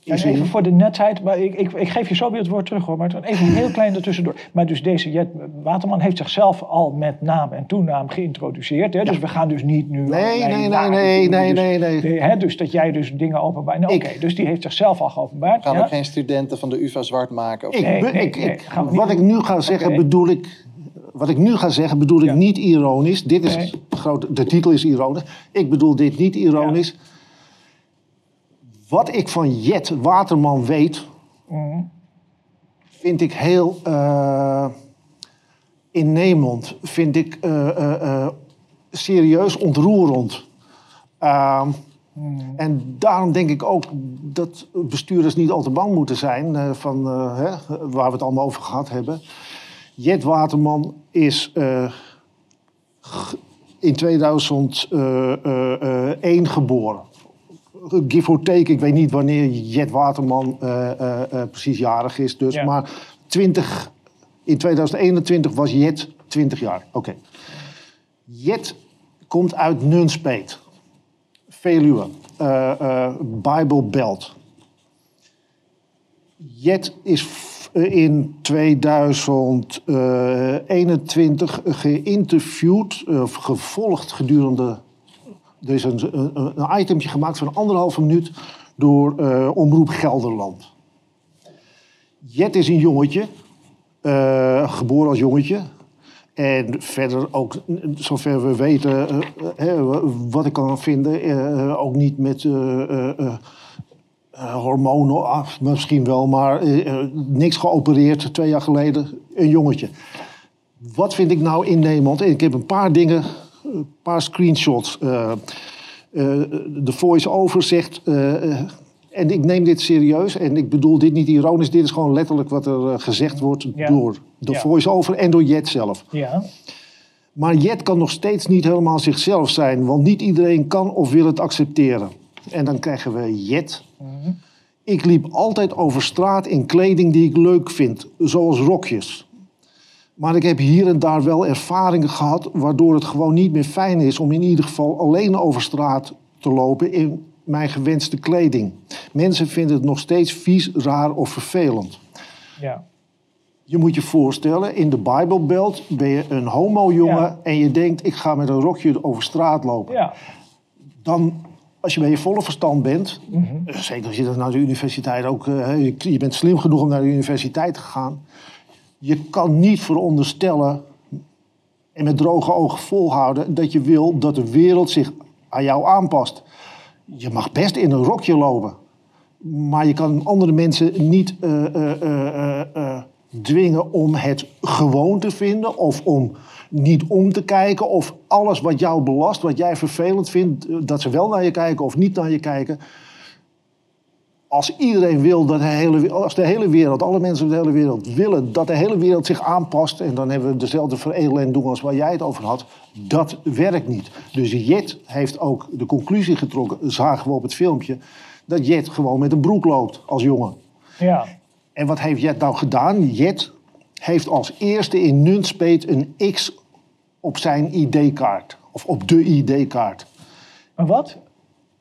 B: En even voor de netheid, maar ik, ik, ik geef je zo weer het woord terug hoor, maar even heel klein ertussendoor. Maar dus deze Jet Waterman heeft zichzelf al met naam en toenaam geïntroduceerd. Hè? Dus we gaan dus niet nu...
A: Nee, nee, nee, nee, nee,
B: Dus-
A: nee, nee.
B: de- hè, dus dat jij dus dingen openbaart. Nou, Oké, dus die heeft zichzelf al geopenbaard.
C: Gaan
B: ja?
C: ook geen studenten van de UvA zwart maken? Of
A: Ik,
B: Nee,
A: be-
B: nee,
A: ik,
B: nee,
A: ik-
B: gaan we niet
A: wat ik nu ga zeggen, bedoel ik... Wat ik nu ga zeggen, bedoel ik
B: Ja.
A: niet ironisch. Dit is
B: Nee.
A: groot, de titel is ironisch. Ik bedoel dit niet ironisch. Wat ik van Jet Waterman weet,
B: Mhm.
A: vind ik heel eh, innemend. Vind ik eh, eh, serieus ontroerend. Ehm, En daarom denk ik ook dat bestuurders niet al te bang moeten zijn van hè, waar we het allemaal over gehad hebben. Jet Waterman is eh, in 2001 geboren. Give or take, ik weet niet wanneer Jet Waterman eh, eh, eh, precies jarig is. Dus,
B: Ja.
A: Maar 20, in 2021 was Jet 20 jaar. Oké. Jet komt uit Nunspeet. Veluwe. eh eh, Bible Belt. Jet is eh, in 2021 geïnterviewd, eh, of gevolgd gedurende. Er is een, een, een itemje gemaakt van anderhalve minuut door eh, Omroep Gelderland. Jet is een jongetje, eh, geboren als jongetje. En verder ook, zover we weten, eh, eh, wat ik kan vinden, eh, ook niet met eh, hormonen, misschien wel, maar eh, eh, niks geopereerd, twee jaar geleden, een jongetje. Wat vind ik nou innemend? Ik heb een paar dingen, een paar screenshots. De voice-over zegt, en ik neem dit serieus, en ik bedoel dit niet ironisch, dit is gewoon letterlijk wat er gezegd wordt
B: Ja.
A: door de
B: Ja.
A: voice-over en door Jet zelf.
B: Ja.
A: Maar Jet kan nog steeds niet helemaal zichzelf zijn, want niet iedereen kan of wil het accepteren. En dan krijgen we Jet. Ik liep altijd over straat in kleding die ik leuk vind, zoals rokjes. Maar ik heb hier en daar wel ervaringen gehad waardoor het gewoon niet meer fijn is om in ieder geval alleen over straat te lopen in mijn gewenste kleding. Mensen vinden het nog steeds vies, raar of vervelend.
B: Ja.
A: Je moet je voorstellen, in de Bijbelbelt ben je een homo-jongen
B: Ja.
A: en je denkt, ik ga met een rokje over straat lopen.
B: Ja.
A: Dan, als je bij je volle verstand bent,
B: Mhm.
A: eh, zeker als je dan naar de universiteit ook, eh, je, je bent slim genoeg om naar de universiteit te gaan, je kan niet veronderstellen en met droge ogen volhouden dat je wil dat de wereld zich aan jou aanpast. Je mag best in een rokje lopen. Maar je kan andere mensen niet eh, dwingen om het gewoon te vinden of om niet om te kijken of alles wat jou belast, wat jij vervelend vindt, eh, dat ze wel naar je kijken of niet naar je kijken. Als iedereen wil dat de hele, als de hele wereld, alle mensen op de hele wereld willen dat de hele wereld zich aanpast en dan hebben we dezelfde veredeling doen als waar jij het over had, dat werkt niet. Dus Jet heeft ook de conclusie getrokken, zagen we op het filmpje, dat Jet gewoon met een broek loopt als jongen.
B: Ja.
A: En wat heeft Jet nou gedaan? Jet heeft als eerste in Nunspeet een X op zijn ID-kaart. Of op de ID-kaart.
B: Maar wat?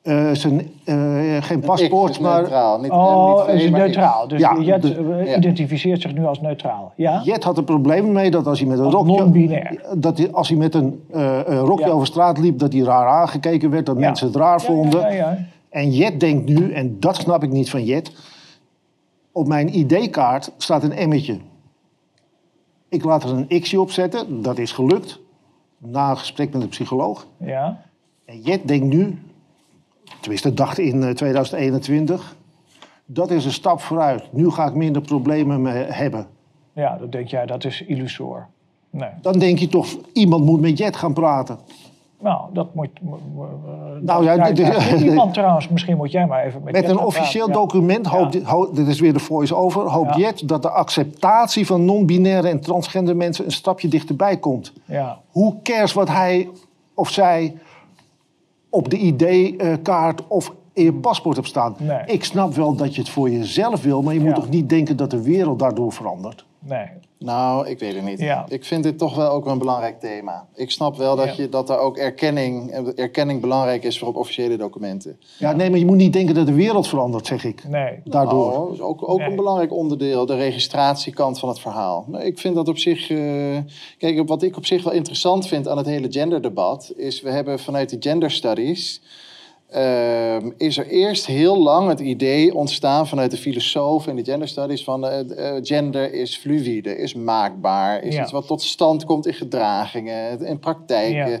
A: Eh, zijn, eh, geen paspoort,
C: is
A: maar
C: neutraal. Niet,
B: Oh,
C: niet
B: het is neutraal. Dus
A: Ja,
B: Jet
A: de-
B: eh,
C: ja.
B: identificeert zich nu als neutraal. Ja?
A: Jet had er problemen mee dat als hij met een
B: Als
A: rokje...
B: non-binair.
A: Dat hij, als hij met een, eh, een rokje
B: Ja.
A: over straat liep, dat hij raar aangekeken werd. Dat
B: Ja.
A: mensen het raar
B: Ja,
A: vonden.
B: Ja, ja, ja.
A: En Jet denkt nu, en dat snap ik niet van Jet... Op mijn ID-kaart staat een emmetje. Ik laat er een X'je op zetten. Dat is gelukt. Na een gesprek met een psycholoog.
B: ja.
A: En Jet denkt nu, tenminste dacht in eh, 2021... Dat is een stap vooruit. Nu ga ik minder problemen me hebben.
B: Ja, dat denk jij, dat is illusoor. Nee.
A: Dan denk je toch, iemand moet met Jet gaan praten.
B: Nou, dat moet... mo- mo-
A: Nou ja,
B: daar- daar- iemand trouwens, misschien moet jij maar even met
A: een officieel.
B: Ja.
A: document hoopt,
B: Ja.
A: dit is weer de voice-over, hoopt
B: Ja.
A: Jet dat de acceptatie van non-binaire en transgender mensen een stapje dichterbij komt.
B: Ja.
A: Hoe cares wat hij of zij op de ID-kaart of in je paspoort hebt staan?
B: Nee.
A: Ik snap wel dat je het voor jezelf wil, maar je moet toch niet denken dat de wereld daardoor verandert?
B: Nee.
C: Nou, ik weet het niet.
B: Ja.
C: Ik vind dit toch wel ook wel een belangrijk thema. Ik snap wel dat,
B: Ja.
C: je, dat er ook erkenning, erkenning belangrijk is voor op officiële documenten.
A: Ja, nee, maar je moet niet denken dat de wereld verandert, zeg ik.
B: Nee.
A: Daardoor.
C: Oh, is ook, ook
B: Nee.
C: een belangrijk onderdeel, de registratiekant van het verhaal. Nou, ik vind dat op zich. eh, kijk, wat ik op zich wel interessant vind aan het hele genderdebat, is we hebben vanuit de gender studies. Ehm, is er eerst heel lang het idee ontstaan vanuit de filosofen in de gender studies van eh, eh, gender is fluïde, is maakbaar, is
B: Ja.
C: iets wat tot stand komt in gedragingen, in praktijken.
B: Ja.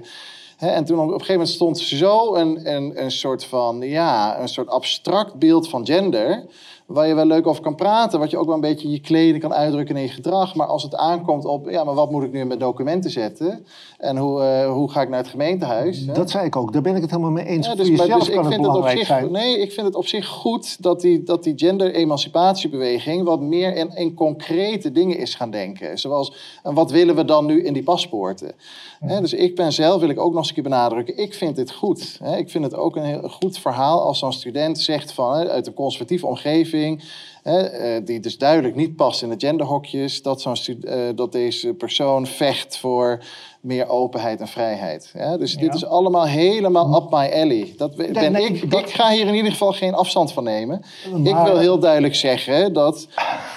C: En toen op een gegeven moment stond zo een, een, een soort van, ja, een soort abstract beeld van gender. Waar je wel leuk over kan praten, wat je ook wel een beetje in je kleding kan uitdrukken in je gedrag. Maar als het aankomt op, ja, maar wat moet ik nu in mijn documenten zetten? En hoe, eh, hoe ga ik naar het gemeentehuis? hè?
A: Dat zei ik ook, daar ben ik het helemaal mee eens.
C: Ja,
A: voor
C: dus, maar,
A: jezelf
C: dus ik
A: kan het
C: vind het op
A: belangrijk
C: zich,
A: zijn.
C: nee, ik vind het op zich goed dat die, dat die gender-emancipatiebeweging wat meer in, in concrete dingen is gaan denken. Zoals, en wat willen we dan nu in die paspoorten? Hè, dus ik ben zelf, wil ik ook nog eens een keer benadrukken, ik vind dit goed. Hè. Ik vind het ook een heel goed verhaal als zo'n student zegt van, uit een conservatieve omgeving, hè, eh, die dus duidelijk niet past in de genderhokjes, dat, zo'n eh, dat deze persoon vecht voor meer openheid en vrijheid. Ja, dus dit is allemaal helemaal up my alley. Dat ben
A: Nee, nee,
C: ik,
A: dat-
C: ik ga hier in ieder geval geen afstand van nemen. Ik wil heel duidelijk zeggen dat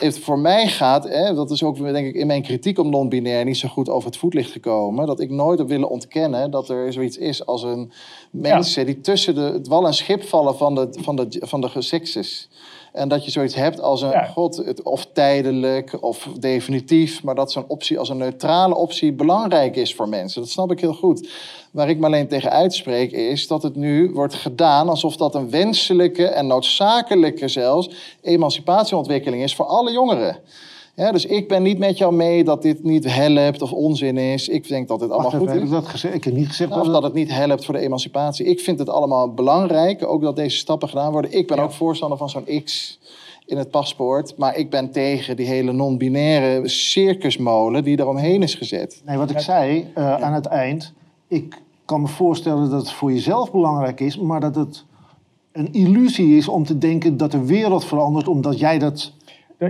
C: het voor mij gaat, hè, dat is ook denk ik in mijn kritiek op non-binair niet zo goed over het voetlicht gekomen, dat ik nooit heb willen ontkennen dat er zoiets is als een mensen die tussen de, het wal en schip vallen van de, van de, van de sekses. En dat je zoiets hebt als een,
B: Ja.
C: god, het, of tijdelijk of definitief, maar dat zo'n optie als een neutrale optie belangrijk is voor mensen. Dat snap ik heel goed. Waar ik me alleen tegen uitspreek is dat het nu wordt gedaan alsof dat een wenselijke en noodzakelijke zelfs emancipatieontwikkeling is voor alle jongeren. Ja, dus ik ben niet met jou mee dat dit niet helpt of onzin is. Ik denk dat dit allemaal
A: Wacht even,
C: goed
A: heb
C: is.
A: ik dat gezegd? Ik heb niet gezegd
C: Nou,
A: dat
C: of
A: het...
C: dat het niet helpt voor de emancipatie. Ik vind het allemaal belangrijk, ook dat deze stappen gedaan worden. Ik ben
B: Ja.
C: ook voorstander van zo'n X in het paspoort. Maar ik ben tegen die hele non-binaire circusmolen die eromheen is gezet.
A: Nee, wat ik zei eh, aan het eind. Ik kan me voorstellen dat het voor jezelf belangrijk is, maar dat het een illusie is om te denken dat de wereld verandert omdat jij dat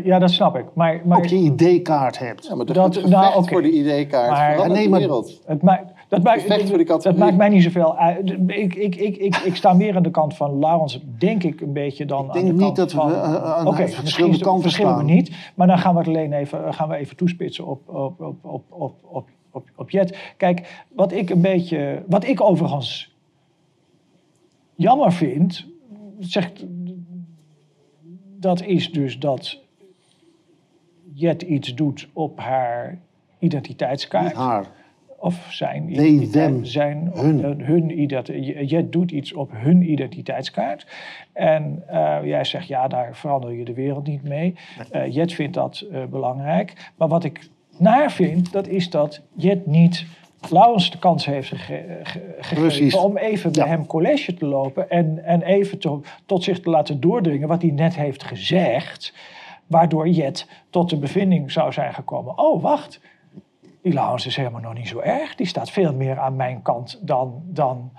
B: Ja, dat snap ik. Maar, maar
A: op je ID-kaart hebt.
C: Ja, maar de
B: Dat- nou, oké.
C: voor de ID-kaart
B: Maar-
A: nee,
C: de
A: maar-
C: wereld.
B: het maakt, dat, maakt, dat maakt mij niet zoveel uit. Ik, ik, ik, ik, ik sta meer aan de kant van Laurens, denk ik een beetje dan
A: Ik
B: aan
A: denk
B: de
A: niet
B: kant
A: dat we,
B: van...
A: eh, aan
B: Oké,
A: verschillende
B: misschien
A: kanten
B: verschillen we niet. Maar dan gaan we het alleen even, gaan we even toespitsen op, op, op, op, op, op, op, op Jet. Kijk, wat ik een beetje... Wat ik overigens jammer vind... Zegt, dat is dus dat Jet iets doet op haar identiteitskaart.
A: Niet haar.
B: of zijn
A: They, them,
B: zijn,
A: hun.
B: eh, hun identiteit. Jet doet iets op hun identiteitskaart. En eh, jij zegt, ja, daar verander je de wereld niet mee. Eh, Jet vindt dat belangrijk. Maar wat ik naar vind, dat is dat Jet niet Laurens de kans heeft gege- ge-
A: Precies.
B: gegeven om even bij
A: Ja.
B: hem college te lopen en, en even to- tot zich te laten doordringen wat hij net heeft gezegd. Waardoor Jet tot de bevinding zou zijn gekomen. Oh, wacht. Die Laurens is helemaal nog niet zo erg. Die staat veel meer aan mijn kant dan, dan,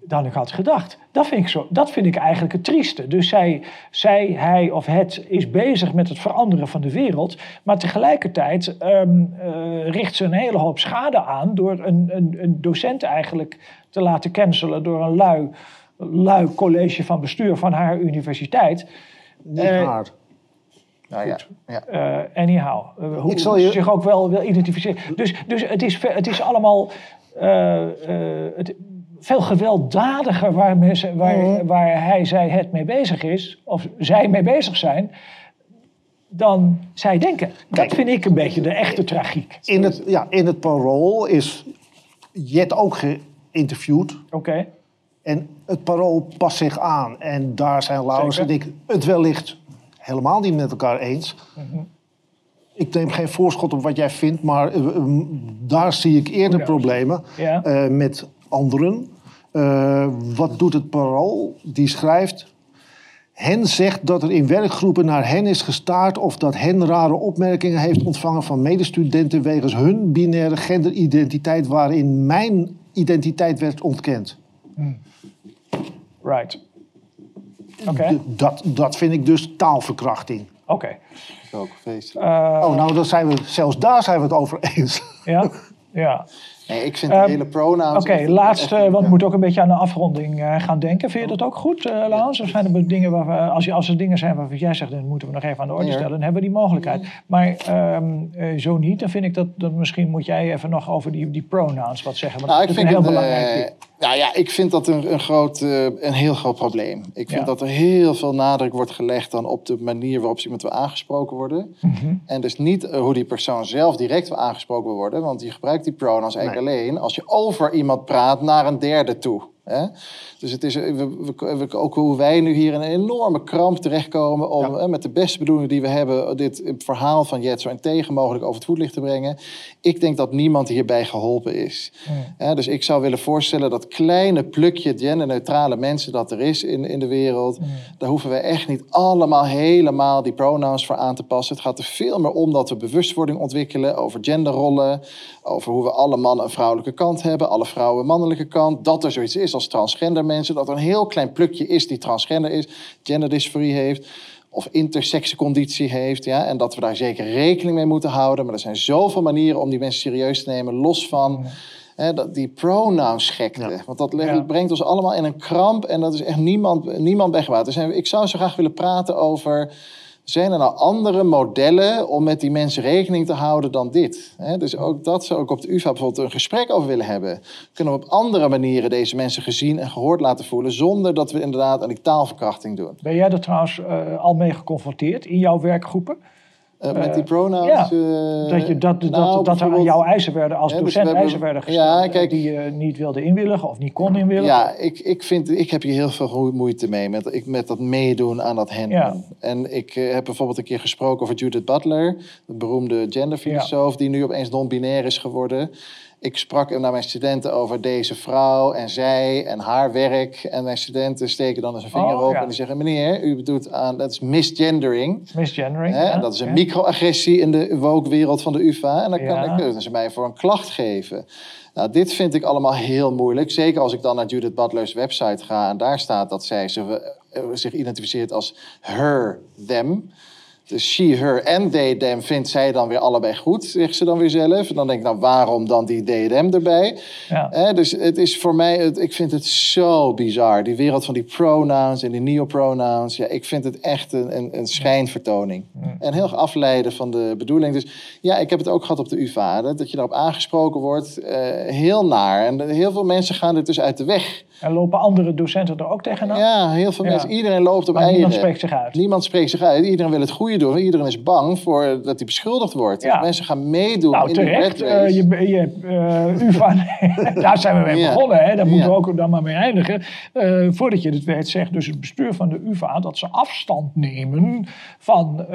B: dan ik had gedacht. Dat vind ik, zo, dat vind ik eigenlijk het trieste. Dus zij, zij, hij of het is bezig met het veranderen van de wereld. Maar tegelijkertijd ehm, eh, richt ze een hele hoop schade aan... door een, een, een docent eigenlijk te laten cancelen... door een lui, lui college van bestuur van haar universiteit.
A: Niet
B: Eh,
A: haar.
C: Nou ja, ja.
B: Eh, anyhow, eh, hoe
A: Ik zal
B: ze
A: je-
B: zich ook wel wil identificeren. Dus, dus het, is, het is allemaal eh, het, veel gewelddadiger waar, mensen, waar,
A: Mhm.
B: waar hij, zij, het mee bezig is, of zij mee bezig zijn, dan zij denken.
A: Kijk.
B: dat vind ik een beetje de echte tragiek.
A: In het, ja, in het parool is Jet ook geïnterviewd.
B: Oké,
A: En het parool past zich aan. En daar zijn Laurens en ik het wellicht helemaal niet met elkaar eens.
B: Mhm.
A: Ik neem geen voorschot op wat jij vindt, maar eh, eh, daar zie ik eerder problemen
B: Ja.
A: eh, met anderen. Wat doet het parool? Die schrijft. Hen zegt dat er in werkgroepen naar hen is gestaard of dat hen rare opmerkingen heeft ontvangen van medestudenten wegens hun binaire genderidentiteit waarin mijn identiteit werd ontkend.
B: right.
A: Dat, dat vind ik dus taalverkrachting.
B: oké.
C: Dat is ook.
B: Eh,
A: oh, nou, dan zijn we, zelfs daar zijn we het over eens.
B: ja, ja.
C: Nee, ik vind
B: Ehm,
C: de hele pronouns...
B: Oké, laatste,
C: echt-
B: want we moeten ook een beetje aan de afronding eh, gaan denken. Vind je dat ook goed, eh Laurens? Of zijn er dingen waar we, als, je, als er dingen zijn waarvan jij zegt, dan moeten we nog even aan de orde stellen, dan hebben we die mogelijkheid. Maar ehm, eh, zo niet, dan vind ik dat, dat misschien moet jij even nog over die, die pronouns wat zeggen. Want
C: Nou,
B: dat
C: ik vind,
B: een heel
C: het,
B: belangrijk
C: eh. Nou ja, ik vind dat een, een, groot, eh, een heel groot probleem. Ik vind
B: Ja.
C: dat er heel veel nadruk wordt gelegd dan op de manier waarop ze iemand wil aangesproken worden.
B: Mhm.
C: En dus niet eh, hoe die persoon zelf direct wil aangesproken worden. Want je gebruikt die pronouns eigenlijk alleen als je over iemand praat naar een derde toe. Hè? Dus het is, eh, we, we, ook hoe wij nu hier in een enorme kramp terechtkomen om
A: Ja.
C: eh, met de beste bedoelingen die we hebben, dit verhaal van Jet zo integer mogelijk over het voetlicht te brengen. Ik denk dat niemand hierbij geholpen is. Hè, dus ik zou willen voorstellen dat kleine plukje genderneutrale mensen dat er is in, in de wereld, daar hoeven we echt niet allemaal helemaal die pronouns voor aan te passen. Het gaat er veel meer om dat we bewustwording ontwikkelen over genderrollen, over hoe we alle mannen een vrouwelijke kant hebben, alle vrouwen een mannelijke kant. Dat er zoiets is als transgender mensen, dat er een heel klein plukje is die transgender is, genderdysforie heeft of intersexconditie heeft. Ja? En dat we daar zeker rekening mee moeten houden. Maar er zijn zoveel manieren om die mensen serieus te nemen, los van hè, dat, die pronounsgekte.
A: Ja.
C: Want dat
B: Ja.
C: brengt ons allemaal in een kramp en dat is echt niemand, niemand weggewaard. Dus ik zou zo graag willen praten over... Zijn er nou andere modellen om met die mensen rekening te houden dan dit? Dus ook dat zou ik op de UvA bijvoorbeeld een gesprek over willen hebben. Kunnen we op andere manieren deze mensen gezien en gehoord laten voelen... zonder dat we inderdaad aan die taalverkrachting doen?
B: Ben jij er trouwens eh, al mee geconfronteerd in jouw werkgroepen?
C: Eh, met die pronouns?
B: ja,
C: eh,
B: Dat, je, dat, dat,
C: nou,
B: dat er aan jouw eisen werden, als
C: dus
B: docent
C: we hebben-
B: eisen werden gesteld,
C: Ja,
B: eh,
C: kijk-
B: die je niet wilde inwilligen of niet kon inwilligen.
C: Ja, ik, ik, vind, ik heb hier heel veel moeite mee met, ik, met dat meedoen aan dat handelen.
B: Ja.
C: En ik eh, heb bijvoorbeeld een keer gesproken over Judith Butler, de beroemde genderfilosoof, die nu opeens non-binair is geworden. Ik sprak naar mijn studenten over deze vrouw en zij en haar werk. En mijn studenten steken dan eens een vinger
B: Oh,
C: op
B: ja.
C: en die zeggen: Meneer, u bedoelt aan dat is misgendering.
B: Misgendering.
C: Hè?
B: ja,
C: En dat is een
B: ja.
C: microagressie in de woke-wereld van de UvA. En dan kan kunnen ze mij voor een klacht geven. Nou, dit vind ik allemaal heel moeilijk. Zeker als ik dan naar Judith Butler's website ga... en daar staat dat zij eh, zich identificeert als her, them... Dus she, her en they, them vindt zij dan weer allebei goed, zegt ze dan weer zelf. En dan denk ik, nou waarom dan die they, them erbij?
B: Ja.
C: Dus het is voor mij, het, ik vind het zo bizar. Die wereld van die pronouns en die neopronouns. Ja, ik vind het echt een, een, een schijnvertoning. En heel afleiden van de bedoeling. Dus ja, ik heb het ook gehad op de UvA. Dat, dat je daarop aangesproken wordt. eh, heel naar. En heel veel mensen gaan er dus uit de weg.
B: En lopen andere docenten er ook tegenaan?
C: Ja, heel veel
B: Ja.
C: mensen. Iedereen loopt op eieren.
B: niemand spreekt zich uit.
C: Niemand spreekt zich uit. Iedereen wil het goede Iedereen is bang voor dat hij beschuldigd wordt.
B: Ja.
C: Mensen gaan meedoen
B: Nou,
C: in de
B: terecht.
C: red
B: eh, je, je, eh, UvA, daar zijn we mee
C: Ja.
B: begonnen. Hè? Daar moeten we ook dan maar mee eindigen. Eh, voordat je het weet, zegt dus het bestuur van de UvA dat ze afstand nemen van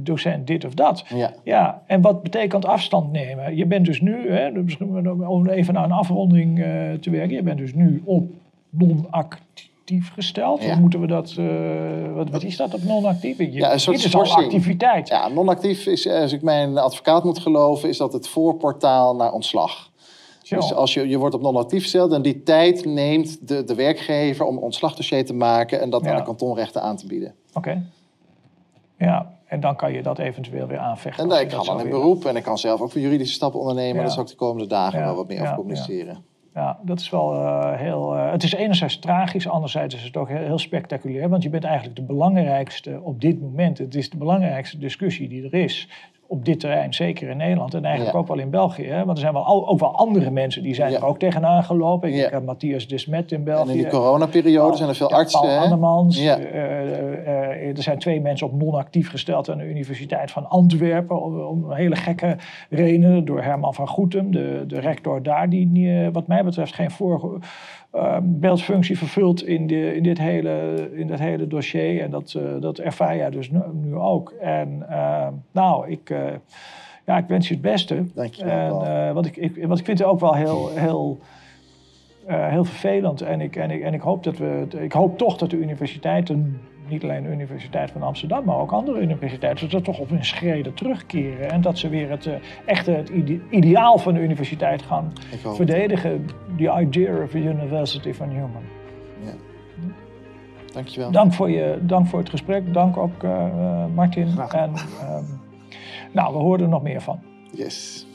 B: docent dit of dat.
C: Ja.
B: Ja, en wat betekent afstand nemen? Je bent dus nu, hè, dus om even naar een afronding te werken, je bent dus nu op non-actief gesteld.
C: Ja.
B: Hoe moeten we dat, eh, wat, wat is dat op non-actief?
C: Ja, een soort
B: dit is al activiteit.
C: Ja, non-actief is, eh, als ik mijn advocaat moet geloven, is dat het voorportaal naar ontslag.
B: Zo.
C: Dus als je, je wordt op non-actief gesteld en die tijd neemt de, de werkgever om een ontslagdossier te maken en dat
B: Ja.
C: aan de kantonrechten aan te bieden.
B: Oké. Ja, en dan kan je dat eventueel weer aanvechten.
C: En dan, ik
B: dat
C: ga dan
B: zo
C: in beroep en ik kan zelf ook weer juridische stappen ondernemen.
B: Ja.
C: Daar zal ik de komende dagen
B: Ja,
C: wel wat meer over communiceren.
B: Ja, dat is wel eh, heel... eh, het is enerzijds tragisch, anderzijds is het ook heel, heel spectaculair. Want je bent eigenlijk de belangrijkste op dit moment. Het is de belangrijkste discussie die er is op dit terrein, zeker in Nederland en eigenlijk
C: Ja.
B: ook wel in België. Hè? Want er zijn wel al, ook wel andere mensen die zijn
C: Ja.
B: er ook tegenaan gelopen. Ik heb Matthias Desmet in België.
C: En in die coronaperiode zijn er veel artsen.
B: Paul
C: hè?
B: Annemans.
C: Ja.
B: Eh, er zijn twee mensen op non-actief gesteld aan de Universiteit van Antwerpen. Om, om hele gekke redenen. Door Herman van Goetem, de, de rector daar. Die wat mij betreft geen voorbeeldfunctie vervult in, de, in, dit hele, in dit hele dossier. En dat, eh, dat ervaar jij dus nu, nu ook. En eh, nou, ik... eh, ja, ik wens je het beste.
C: Dankjewel,
B: En,
C: Paul.
B: eh, wat, ik, ik, ik vind het ook wel heel, heel, heel vervelend. En ik, en, ik, en ik, hoop dat we, ik hoop toch dat de universiteiten, niet alleen de Universiteit van Amsterdam, maar ook andere universiteiten, dat ze toch op hun schreden terugkeren. En dat ze weer het eh, echte het ide- ideaal van de universiteit gaan verdedigen. The idea of a university for human.
C: Ja. Dankjewel.
B: Dank voor, je, dank voor het gesprek. Dank ook eh, Martin. En, ehm, nou, we horen er nog meer van.
C: Yes.